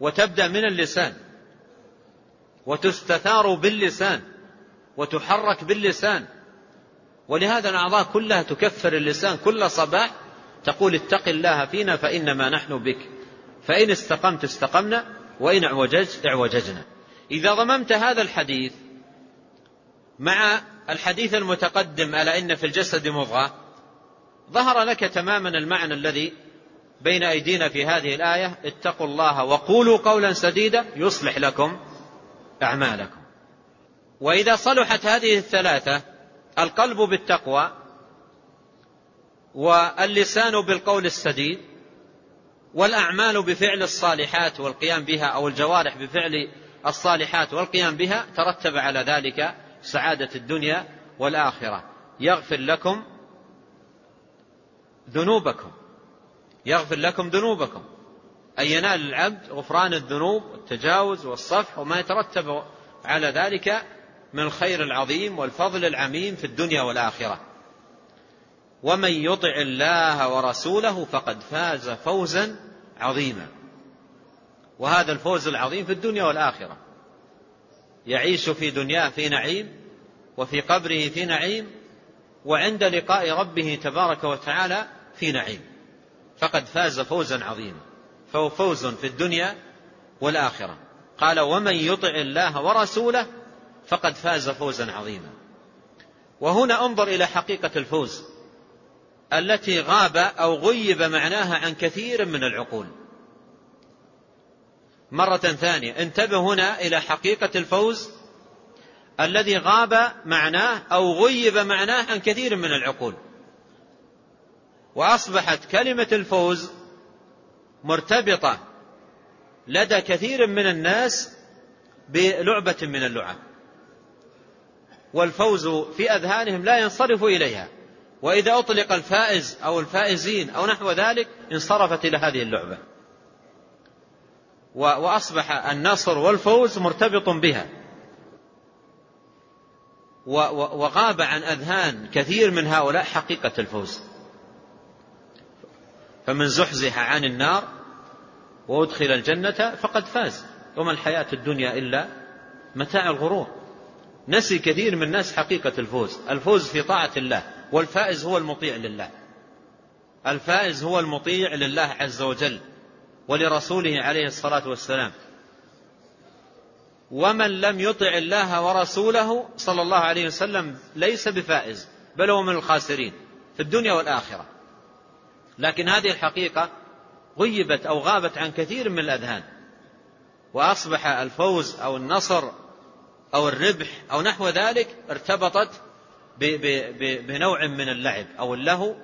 وتبدأ من اللسان. وتستثار باللسان. وتحرك باللسان. ولهذا الأعضاء كلها تكفر اللسان. كل صباح تقول اتق الله فينا فإنما نحن بك. فإن استقمت استقمنا. وإن اعوججت اعوججنا. إذا ضممت هذا الحديث مع الحديث المتقدم ألا إن في الجسد مضغة ظهر لك تماما المعنى الذي بين أيدينا في هذه الآية. اتقوا الله وقولوا قولا سديدا يصلح لكم أعمالكم. وإذا صلحت هذه الثلاثة القلب بالتقوى واللسان بالقول السديد والأعمال بفعل الصالحات والقيام بها أو الجوارح بفعل الصالحات والقيام بها ترتب على ذلك سعادة الدنيا والآخرة. يغفر لكم ذنوبكم. يغفر لكم ذنوبكم. أي ينال العبد غفران الذنوب والتجاوز والصفح وما يترتب على ذلك من الخير العظيم والفضل العميم في الدنيا والآخرة. ومن يطع الله ورسوله فقد فاز فوزا عظيما. وهذا الفوز العظيم في الدنيا والآخرة. يعيش في دنياه في نعيم وفي قبره في نعيم وعند لقاء ربه تبارك وتعالى في نعيم. فقد فاز فوزا عظيما. فهو فوز في الدنيا والآخرة. قال ومن يطع الله ورسوله فقد فاز فوزا عظيما. وهنا انظر إلى حقيقة الفوز. التي غاب أو غيب معناها عن كثير من العقول. مرة ثانية انتبه هنا إلى حقيقة الفوز الذي غاب معناه أو غيب معناه عن كثير من العقول. وأصبحت كلمة الفوز مرتبطة لدى كثير من الناس بلعبة من اللعب. والفوز في أذهانهم لا ينصرف إليها. وإذا أطلق الفائز أو الفائزين أو نحو ذلك انصرفت إلى هذه اللعبة. وأصبح النصر والفوز مرتبط بها. وغاب عن أذهان كثير من هؤلاء حقيقة الفوز. فمن زحزح عن النار وأدخل الجنة فقد فاز. وما الحياة الدنيا إلا متاع الغرور. نسي كثير من الناس حقيقة الفوز. الفوز في طاعة الله. والفائز هو المطيع لله. الفائز هو المطيع لله عز وجل ولرسوله عليه الصلاة والسلام. ومن لم يطع الله ورسوله صلى الله عليه وسلم ليس بفائز بل هو من الخاسرين في الدنيا والآخرة. لكن هذه الحقيقة غيبت أو غابت عن كثير من الأذهان. وأصبح الفوز أو النصر أو الربح أو نحو ذلك ارتبطت بنوع من اللعب أو اللهو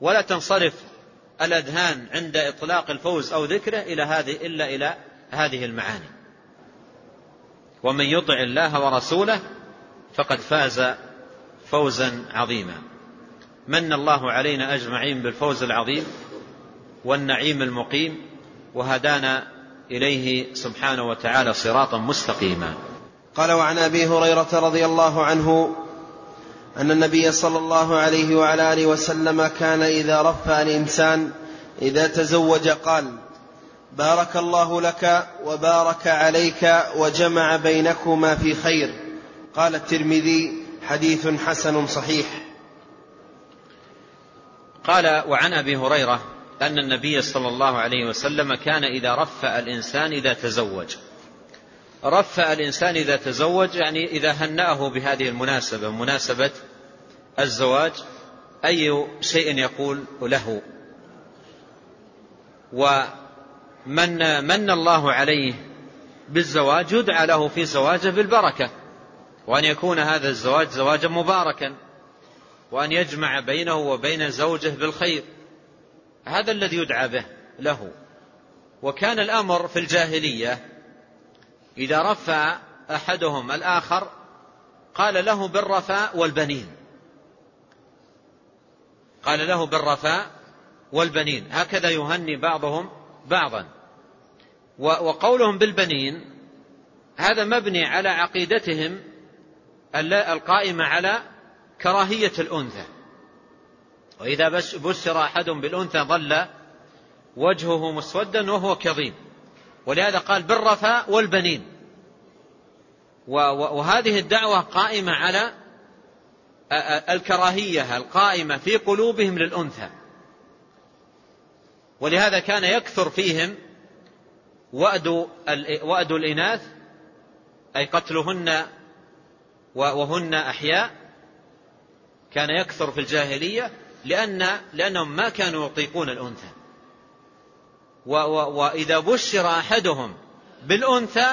ولا تنصرف الأذهان عند إطلاق الفوز أو ذكره إلى هذه إلا إلى هذه المعاني. ومن يطع الله ورسوله فقد فاز فوزا عظيما. من الله علينا أجمعين بالفوز العظيم والنعيم المقيم وهدانا إليه سبحانه وتعالى صراطا مستقيما. قال وعن أبي هريرة رضي الله عنه أن النبي صلى الله عليه وعلى آله وسلم كان إذا رفع الإنسان إذا تزوج قال بارك الله لك وبارك عليك وجمع بينكما في خير قال الترمذي حديث حسن صحيح قال وعن أبي هريرة أن النبي صلى الله عليه وسلم كان إذا رفع الإنسان إذا تزوج رفع الإنسان إذا تزوج يعني إذا هنأه بهذه المناسبة مناسبة الزواج أي شيء يقول له؟ ومن من الله عليه بالزواج يدعى له في زواجه بالبركة. وأن يكون هذا الزواج زواجا مباركا. وأن يجمع بينه وبين زوجه بالخير. هذا الذي يدعى به له. وكان الأمر في الجاهلية إذا رفع أحدهم الآخر قال له بالرفاء والبنين. قال له بالرفاء والبنين. هكذا يهني بعضهم بعضا. وقولهم بالبنين هذا مبني على عقيدتهم القائمة على كراهية الأنثى. وإذا بشر أحد بالأنثى ظل وجهه مسودا وهو كظيم. ولهذا قال بالرفاء والبنين. وهذه الدعوة قائمة على الكراهية القائمة في قلوبهم للأنثى. ولهذا كان يكثر فيهم وأد الإناث أي قتلهن وهن أحياء كان يكثر في الجاهلية لأن لأنهم ما كانوا يطيقون الأنثى. وإذا بشر أحدهم بالأنثى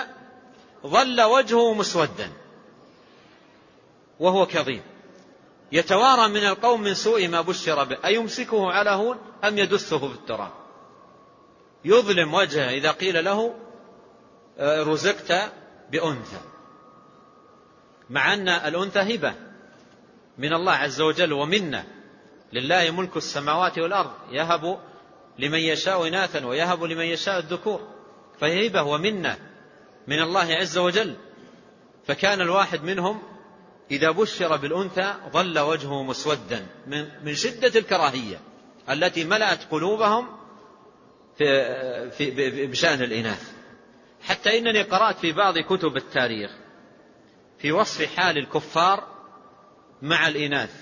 ظل وجهه مسودا وهو كظيم. يتوارى من القوم من سوء ما بشر به. أيمسكه على هون أم يدسه في التراب؟ يظلم وجهه إذا قيل له آه، رزقت بأنثى. مع أن الأنثى هبة من الله عز وجل ومنا لله ملك السماوات والأرض. يهب لمن يشاء إناثا ويهب لمن يشاء الذكور. فهي هبة ومنة من الله عز وجل. فكان الواحد منهم إذا بشر بالأنثى ظل وجهه مسودا من شدة الكراهية التي ملأت قلوبهم في في بشأن الإناث. حتى إنني قرأت في بعض كتب التاريخ في وصف حال الكفار مع الإناث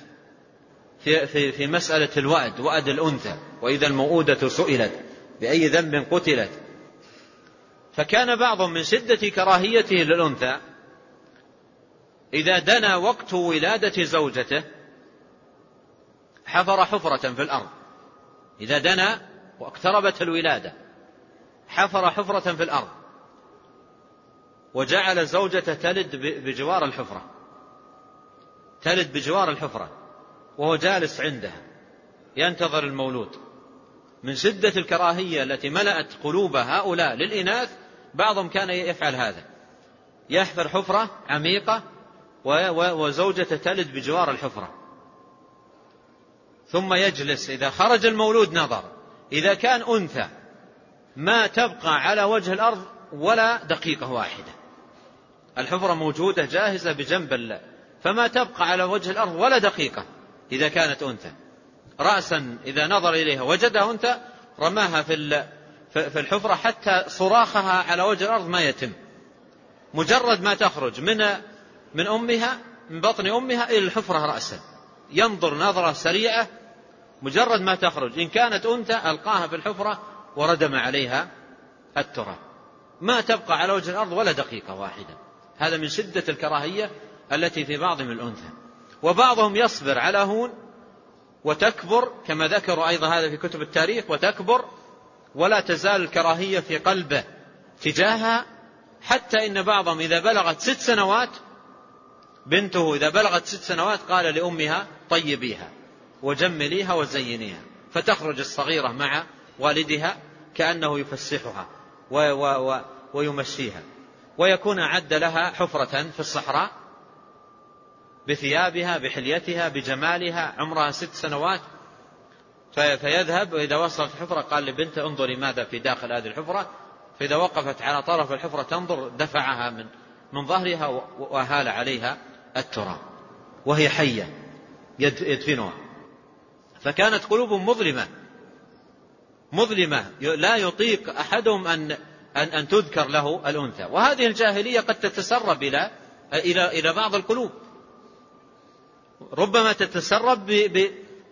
في, في, في مسألة الوأد وأد الأنثى. وإذا الموؤودة سئلت بأي ذنب قتلت. فكان بعضهم من شدة كراهيته للأنثى إذا دنا وقت ولادة زوجته حفر حفرة في الأرض. إذا دنا واقتربت الولادة حفر حفرة في الأرض. وجعل زوجته تلد بجوار الحفرة. تلد بجوار الحفرة. وهو جالس عندها. ينتظر المولود. من شدة الكراهية التي ملأت قلوب هؤلاء للإناث بعضهم كان يفعل هذا. يحفر حفرة عميقة وزوجته تلد بجوار الحفرة. ثم يجلس إذا خرج المولود نظر. إذا كان أنثى ما تبقى على وجه الأرض ولا دقيقة واحدة. الحفرة موجودة جاهزة بجنب فما تبقى على وجه الأرض ولا دقيقة إذا كانت أنثى. رأسا إذا نظر إليها. وجدها أنثى رماها في في الحفرة حتى صراخها على وجه الأرض ما يتم. مجرد ما تخرج من من أمها من بطن أمها إلى الحفرة رأسا. ينظر نظرة سريعة مجرد ما تخرج. إن كانت أنثى ألقاها في الحفرة وردم عليها التراب. ما تبقى على وجه الأرض ولا دقيقة واحدة. هذا من شدة الكراهية التي في بعضهم الأنثى. وبعضهم يصبر على هون وتكبر كما ذكروا أيضا هذا في كتب التاريخ وتكبر ولا تزال الكراهية في قلبه تجاهها حتى إن بعضهم إذا بلغت ست سنوات بنته إذا بلغت ست سنوات قال لأمها طيبيها وجمليها وزينيها فتخرج الصغيرة مع والدها كأنه يفسحها ويمشيها ويكون أعد لها حفرة في الصحراء بثيابها بحليتها بجمالها عمرها ست سنوات. فيذهب وإذا وصلت الحفرة قال لبنته انظري ماذا في داخل هذه الحفرة. فإذا وقفت على طرف الحفرة تنظر دفعها من من ظهرها وهال عليها التراب. وهي حية يدفنها. فكانت قلوبهم مظلمة. مظلمة. لا يطيق أحدهم أن أن أن تذكر له الأنثى. وهذه الجاهلية قد تتسرب إلى إلى إلى بعض القلوب. ربما تتسرب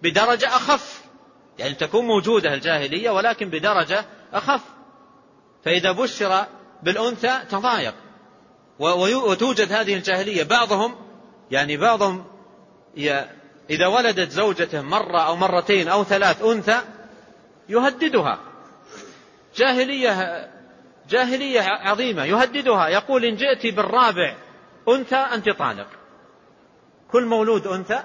بدرجة أخف. يعني تكون موجودة الجاهلية ولكن بدرجة أخف. فإذا بشر بالأنثى تضايق. وتوجد هذه الجاهلية. بعضهم يعني بعضهم إذا ولدت زوجته مرة أو مرتين أو ثلاث أنثى يهددها. جاهلية جاهلية عظيمة. يهددها. يقول إن جئت بالرابع أنثى أنت طالق. كل مولود أنثى؟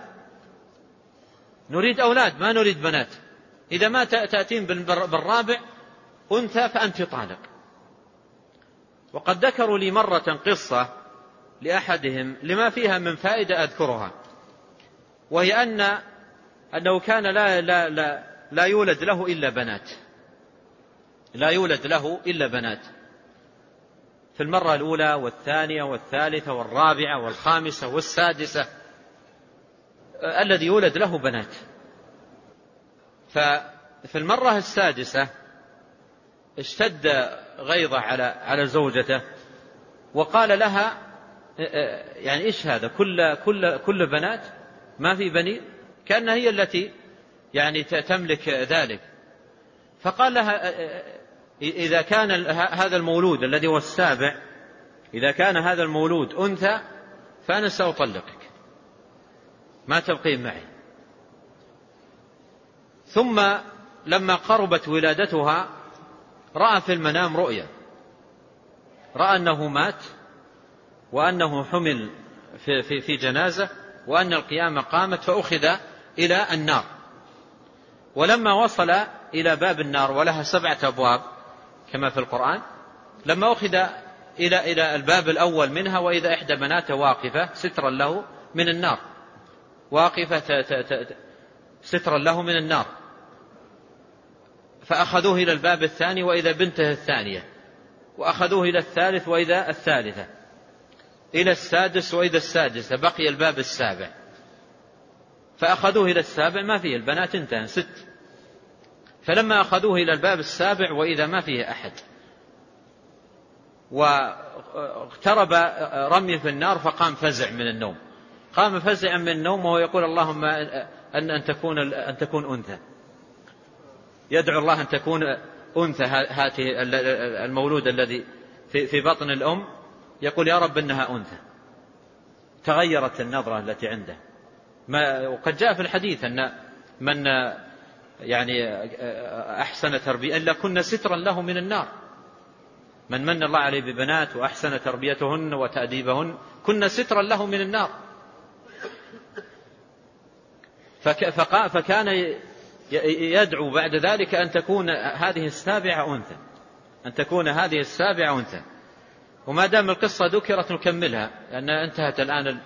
نريد أولاد ما نريد بنات. إذا ما تأتين بالرابع أنثى فأنت طالق. وقد ذكروا لي مرة قصة لأحدهم لما فيها من فائدة أذكرها. وهي أن أنه كان لا, لا, لا, لا يولد له إلا بنات. لا يولد له إلا بنات. في المرة الأولى والثانية والثالثة والرابعة والخامسة والسادسة الذي يولد له بنات. ففي المرة السادسة اشتد غيظه على على زوجته وقال لها يعني إيش هذا؟ كل كل كل بنات؟ ما في بنين كأنها هي التي يعني تملك ذلك. فقال لها إذا كان هذا المولود الذي هو السابع إذا كان هذا المولود أنثى فأنا سأطلقك. ما تبقين معي. ثم لما قربت ولادتها رأى في المنام رؤيا. رأى أنه مات وأنه حمل في, في, في جنازة وأن القيامة قامت فأخذ إلى النار. ولما وصل إلى باب النار ولها سبعة أبواب كما في القرآن لما أخذ إلى إلى الباب الأول منها وإذا إحدى بناته واقفة سترا له من النار. واقفة سترا له من النار. فأخذوه إلى الباب الثاني وإذا بنته الثانية. وأخذوه إلى الثالث وإذا الثالثة. إلى السادس وإذا السادسة. بقي الباب السابع. فأخذوه إلى السابع ما فيه. البنات انتهى. ست. فلما أخذوه إلى الباب السابع وإذا ما فيه أحد. واقترب رمي في النار فقام فزع من النوم. قام فزعا من النوم وهو يقول اللهم أن أن تكون أن تكون أنثى. يدعو الله أن تكون أنثى هاته المولود الذي في بطن الأم. يقول يا رب إنها أنثى. تغيرت النظرة التي عنده. ما وقد جاء في الحديث أن من يعني أحسن تربية إلا كنا سترا له من النار. من من الله عليه ببنات وأحسن تربيتهن وتأديبهن كنا سترا له من النار. فكان يدعو بعد ذلك أن تكون هذه السابعة أنثى. أن تكون هذه السابعة أنثى. وما دام القصة ذكرت نكملها لأنها انتهت الآن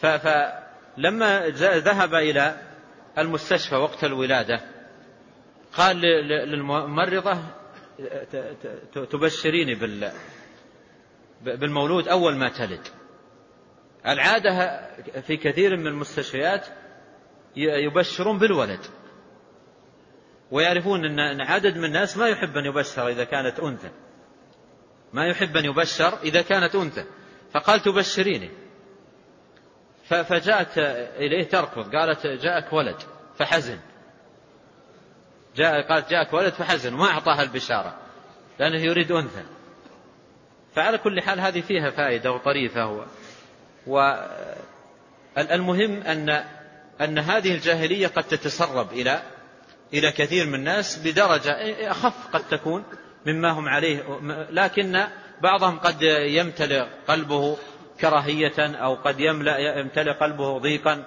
فلما ذهب إلى المستشفى وقت الولادة قال للممرضة تبشريني بالمولود أول ما تلد. العادة في كثير من المستشفيات يبشرون بالولد. ويعرفون أن عدد من الناس ما يحب أن يبشر إذا كانت أنثى. ما يحب أن يبشر إذا كانت أنثى. فقال تبشريني. فجاءت إليه تركض. قالت جاءك ولد فحزن. جاء قالت جاءك ولد فحزن. وما أعطاها البشارة لأنه يريد أنثى. فعلى كل حال هذه فيها فائدة وطريفة هو والمهم أن أن هذه الجاهلية قد تتسرب إلى إلى كثير من الناس بدرجة أخف قد تكون مما هم عليه. لكن بعضهم قد يمتلئ قلبه كراهية أو قد يملأ يمتلئ قلبه ضيقا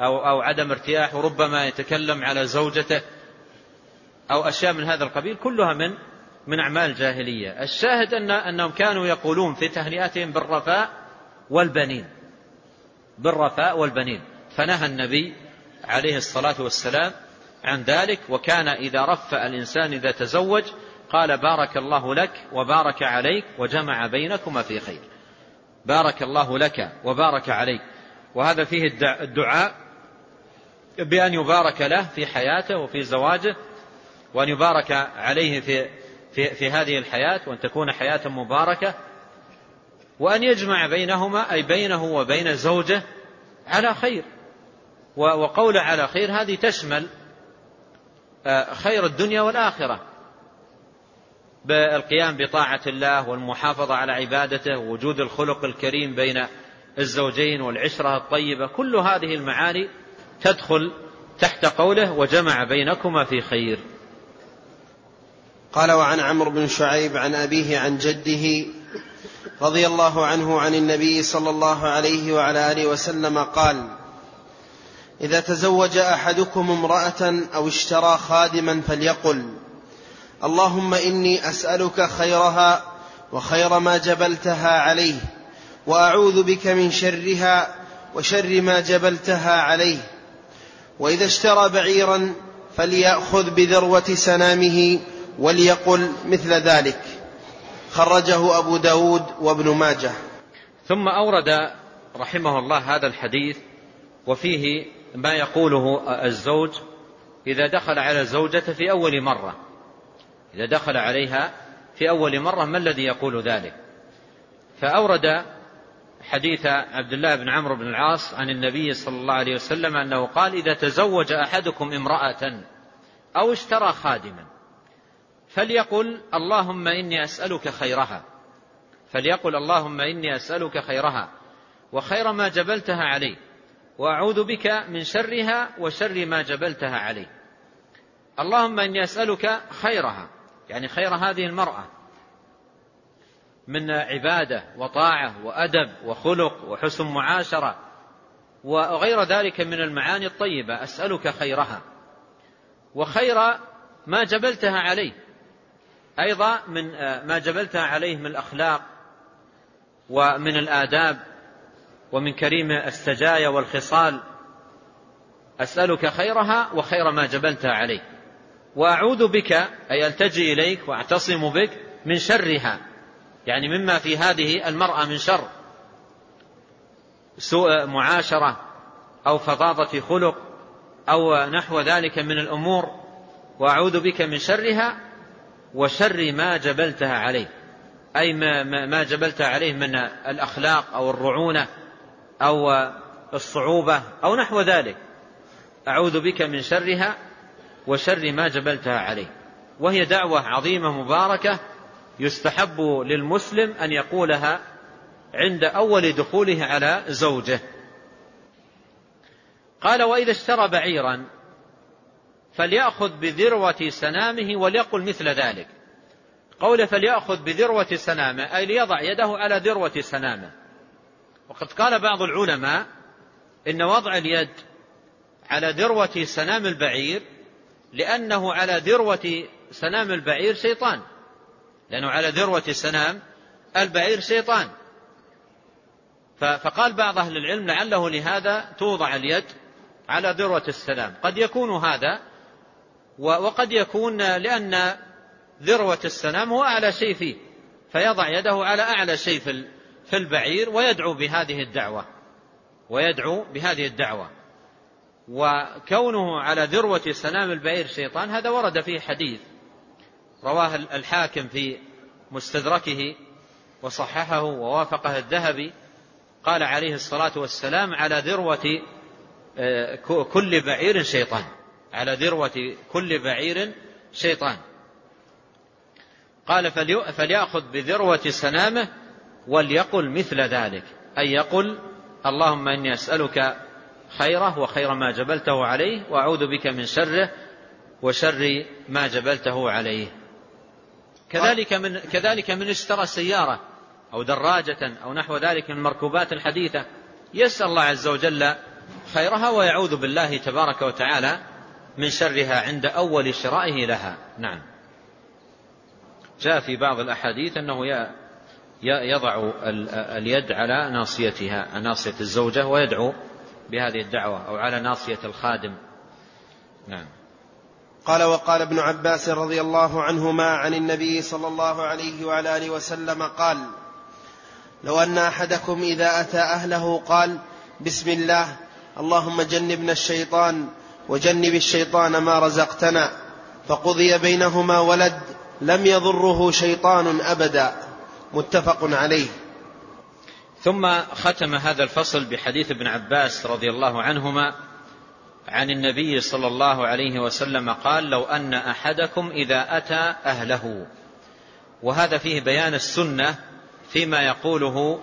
أو أو عدم ارتياح وربما يتكلم على زوجته أو أشياء من هذا القبيل كلها من من أعمال الجاهلية الشاهد أن أنهم كانوا يقولون في تهنئتهم بالرفاء والبنين بالرفاء والبنين. فنهى النبي عليه الصلاة والسلام عن ذلك وكان إذا رفأ الإنسان إذا تزوج قال بارك الله لك وبارك عليك وجمع بينكما في خير. بارك الله لك وبارك عليك. وهذا فيه الدعاء بأن يبارك له في حياته وفي زواجه وأن يبارك عليه في, في, في هذه الحياة وأن تكون حياة مباركة وأن يجمع بينهما أي بينه وبين زوجه على خير. وقول على خير هذه تشمل آه، خير الدنيا والآخرة. بالقيام بطاعة الله والمحافظة على عبادته ووجود الخلق الكريم بين الزوجين والعشرة الطيبة كل هذه المعاني تدخل تحت قوله وجمع بينكما في خير قال وعن عمرو بن شعيب عن أبيه عن جده رضي الله عنه عن النبي صلى الله عليه وعلى آله وسلم قال إذا تزوج أحدكم امرأة أو اشترى خادما فليقل اللهم إني أسألك خيرها وخير ما جبلتها عليه وأعوذ بك من شرها وشر ما جبلتها عليه وإذا اشترى بعيرا فليأخذ بذروة سنامه وليقل مثل ذلك. خرجه أبو داود وابن ماجه. ثم أورد رحمه الله هذا الحديث وفيه ما يقوله الزوج إذا دخل على زوجته في أول مرة. إذا دخل عليها في أول مرة ما الذي يقول ذلك؟ فأورد حديث عبد الله بن عمرو بن العاص عن النبي صلى الله عليه وسلم أنه قال إذا تزوج أحدكم امرأة أو اشترى خادما فليقل اللهم إني أسألك خيرها. فليقل اللهم إني أسألك خيرها. وخير ما جبلتها عليه. وأعوذ بك من شرها وشر ما جبلتها عليه اللهم إني أسألك خيرها يعني خير هذه المرأة من عبادة وطاعة وأدب وخلق وحسن معاشرة وغير ذلك من المعاني الطيبة أسألك خيرها. وخير ما جبلتها عليه أيضا من ما جبلتها عليه من الأخلاق ومن الآداب ومن كريم السجايا والخصال أسألك خيرها وخير ما جبلتها عليه وأعوذ بك أي ألتجي إليك وأعتصم بك من شرها يعني مما في هذه المرأة من شر. سوء معاشرة أو فظاظة خلق أو نحو ذلك من الأمور وأعوذ بك من شرها وشر ما جبلتها عليه أي ما, ما عليه من الأخلاق أو الرعونة. أو الصعوبة أو نحو ذلك. أعوذ بك من شرها وشر ما جبلتها عليه وهي دعوة عظيمة مباركة يستحب للمسلم أن يقولها عند أول دخوله على زوجه. قال وإذا اشترى بعيرا فليأخذ بذروة سنامه وليقل مثل ذلك. قول فليأخذ بذروة سنامه أي ليضع يده على ذروة سنامه. وقد قال بعض العلماء إن وضع اليد على ذروة سنام البعير لأنه على ذروة سنام البعير شيطان. لأنه على ذروة سنام البعير شيطان. فقال بعض أهل العلم لعله لهذا توضع اليد على ذروة السنام. قد يكون هذا وقد يكون لأن ذروة السنام هو أعلى شيء فيه. فيضع يده على أعلى شيء في البعير ويدعو بهذه الدعوة. ويدعو بهذه الدعوة. وكونه على ذروة سنام البعير شيطان هذا ورد فيه حديث. رواه الحاكم في مستدركه وصححه ووافقه الذهبي. قال عليه الصلاة والسلام على ذروة آه، كل بعير شيطان. على ذروة كل بعير شيطان. قال فليأخذ بذروة سنامه وليقل مثل ذلك. أي يقل اللهم إني أسألك خيره وخير ما جبلته عليه وأعوذ بك من شره وشر ما جبلته عليه. كذلك من كذلك من اشترى سيارة أو دراجة أو نحو ذلك من المركوبات الحديثة يسأل الله عز وجل خيرها ويعوذ بالله تبارك وتعالى من شرها عند أول شرائه لها. نعم. جاء في بعض الأحاديث أنه يضع اليد على ناصيتها ناصية الزوجة ويدعو بهذه الدعوة أو على ناصية الخادم. نعم. قال وقال ابن عباس رضي الله عنهما عن النبي صلى الله عليه وعلى آله وسلم قال لو أن أحدكم إذا أتى أهله قال بسم الله اللهم جنبنا الشيطان وجنب الشيطان ما رزقتنا فقضي بينهما ولد لم يضره شيطان أبدا. متفق عليه. ثم ختم هذا الفصل بحديث ابن عباس رضي الله عنهما عن النبي صلى الله عليه وسلم قال لو أن أحدكم إذا أتى أهله. وهذا فيه بيان السنة فيما يقوله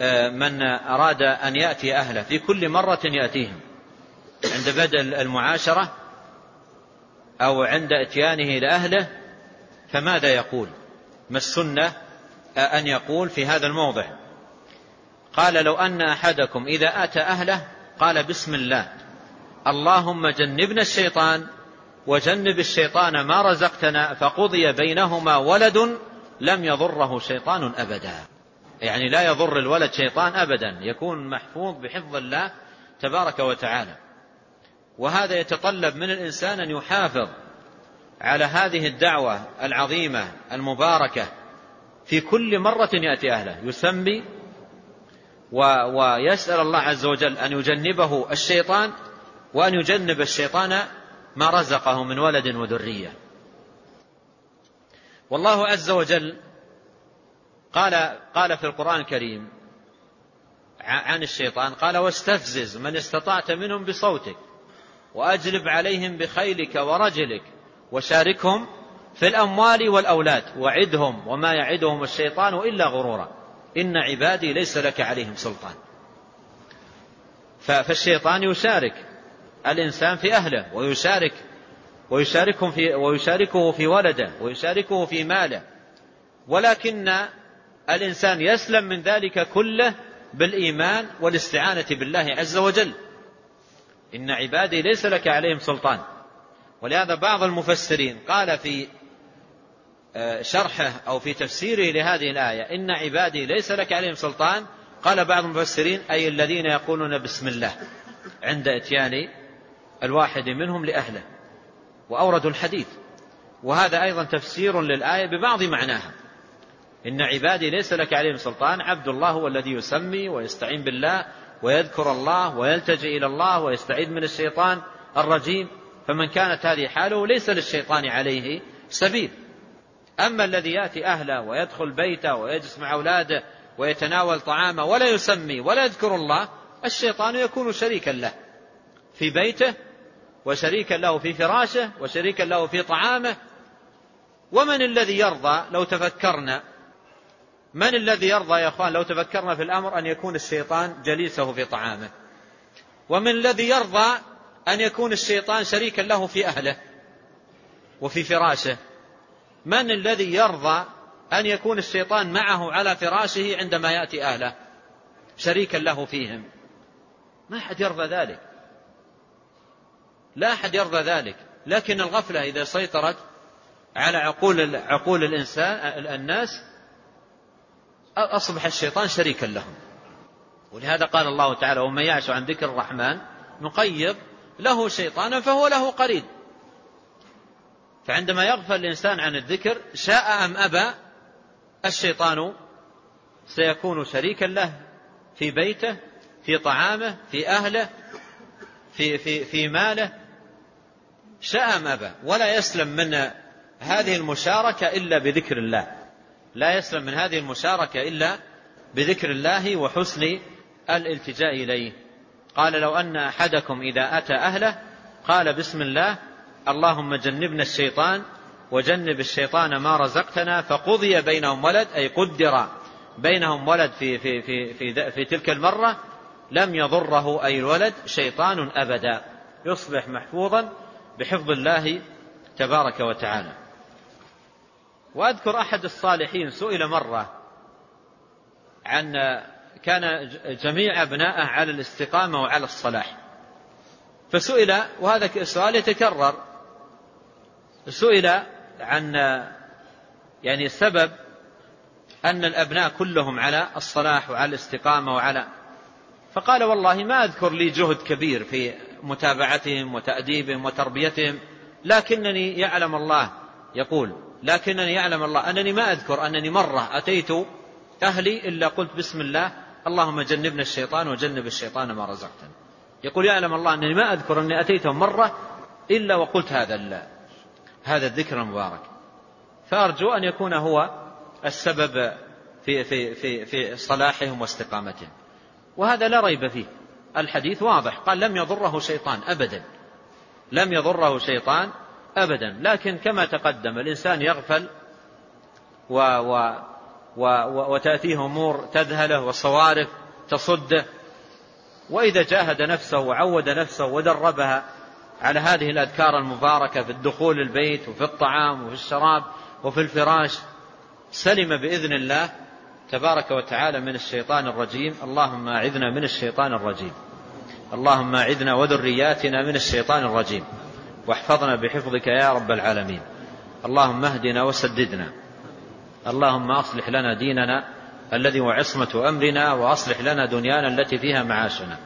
آه، من أراد أن يأتي أهله. في كل مرة يأتيهم. عند بدء المعاشرة أو عند إتيانه لأهله فماذا يقول؟ ما السنة؟ أن يقول في هذا الموضع. قال لو أن أحدكم إذا اتى أهله قال بسم الله. اللهم جنبنا الشيطان وجنب الشيطان ما رزقتنا فقضي بينهما ولد لم يضره شيطان أبدا. يعني لا يضر الولد شيطان أبدا يكون محفوظ بحفظ الله تبارك وتعالى. وهذا يتطلب من الإنسان أن يحافظ على هذه الدعوة العظيمة المباركة في كل مرة يأتي أهله يسمي ويسأل الله عز وجل أن يجنبه الشيطان وأن يجنب الشيطان ما رزقه من ولد وذرية. والله عز وجل قال قال في القرآن الكريم عن الشيطان قال واستفزز من استطعت منهم بصوتك وأجلب عليهم بخيلك ورجلك وشاركهم في الأموال والأولاد وعدهم وما يعدهم الشيطان إلا غرورا. إن عبادي ليس لك عليهم سلطان. فالشيطان يشارك الإنسان في أهله ويشارك ويشاركهم في ويشاركه في ولده ويشاركه في ماله. ولكن الإنسان يسلم من ذلك كله بالإيمان والاستعانة بالله عز وجل. إن عبادي ليس لك عليهم سلطان. ولهذا بعض المفسرين قال في شرحه أو في تفسيره لهذه الآية. إن عبادي ليس لك عليهم سلطان. قال بعض المفسرين أي الذين يقولون بسم الله. عند إتيان الواحد منهم لأهله. وأوردوا الحديث. وهذا أيضا تفسير للآية ببعض معناها. إن عبادي ليس لك عليهم سلطان. عبد الله هو الذي يسمي ويستعين بالله ويذكر الله ويلتجئ إلى الله ويستعيذ من الشيطان الرجيم. فمن كانت هذه حاله ليس للشيطان عليه سبيل. أما الذي يأتي أهله ويدخل بيته ويجلس مع أولاده ويتناول طعامه ولا يسمي ولا يذكر الله الشيطان يكون شريكا له في بيته وشريكا له في فراشه وشريكا له في طعامه. ومن الذي يرضى؟ لو تفكرنا. من الذي يرضى يا إخوان؟ لو تفكرنا في الأمر أن يكون الشيطان جليسه في طعامه. ومن الذي يرضى أن يكون الشيطان شريكا له في أهله وفي فراشه. من الذي يرضى أن يكون الشيطان معه على فراشه عندما يأتي أهله؟ شريكا له فيهم. ما أحد يرضى ذلك. لا أحد يرضى ذلك. لكن الغفلة إذا سيطرت على عقول عقول الإنسان الناس أصبح الشيطان شريكا لهم. ولهذا قال الله تعالى ومن يعش عن ذكر الرحمن نقيض له شيطانا فهو له قرين فعندما يغفل الإنسان عن الذكر شاء أم أبى الشيطان سيكون شريكا له في بيته في طعامه في أهله في, في, في ماله. شاء ما أبى. ولا يسلم من هذه المشاركة إلا بذكر الله. لا يسلم من هذه المشاركة إلا بذكر الله وحسن الالتجاء إليه. قال لو أن أحدكم إذا أتى أهله قال بسم الله اللهم جنبنا الشيطان وجنب الشيطان ما رزقتنا فقضي بينهم ولد أي قدر بينهم ولد في, في, في, في, في تلك المرة لم يضره أي الولد شيطان أبدا. يصبح محفوظا بحفظ الله تبارك وتعالى. وأذكر أحد الصالحين سئل مرة عن كان جميع أبنائه على الاستقامة وعلى الصلاح. فسئل وهذا السؤال يتكرر سئل عن يعني السبب أن الأبناء كلهم على الصلاح وعلى الاستقامة وعلى فقال والله ما أذكر لي جهد كبير في متابعتهم وتأديبهم وتربيتهم لكنني يعلم الله يقول لكنني يعلم الله أنني ما أذكر أنني مرة أتيت أهلي إلا قلت بسم الله اللهم جنبنا الشيطان وجنب الشيطان ما رزقتنا يقول يعلم الله أنني ما أذكر أني أتيتهم مرة إلا وقلت هذا هذا الذكر المبارك. فأرجو أن يكون هو السبب في في في في صلاحهم واستقامتهم. وهذا لا ريب فيه. الحديث واضح. قال لم يضره شيطان أبدا. لم يضره شيطان أبدا. لكن كما تقدم الإنسان يغفل و و و وتأتيه أمور تذهله وصوارف تصده. وإذا جاهد نفسه وعود نفسه ودربها على هذه الأذكار المباركة في الدخول البيت وفي الطعام وفي الشراب وفي الفراش سلم بإذن الله تبارك وتعالى من الشيطان الرجيم. اللهم أعذنا من الشيطان الرجيم. اللهم أعذنا وذرياتنا من الشيطان الرجيم. واحفظنا بحفظك يا رب العالمين. اللهم اهدنا وسددنا. اللهم أصلح لنا ديننا الذي هو عصمة أمرنا وأصلح لنا دنيانا التي فيها معاشنا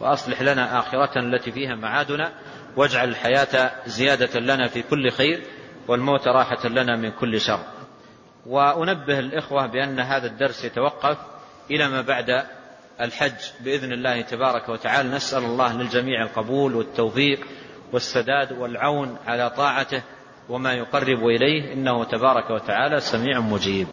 وأصلح لنا آخرة التي فيها معادنا واجعل الحياة زيادة لنا في كل خير والموت راحة لنا من كل شر. وأنبه الإخوة بأن هذا الدرس يتوقف إلى ما بعد الحج بإذن الله تبارك وتعالى. نسأل الله للجميع القبول والتوفيق والسداد والعون على طاعته وما يقرب إليه. إنه تبارك وتعالى سميع مجيب.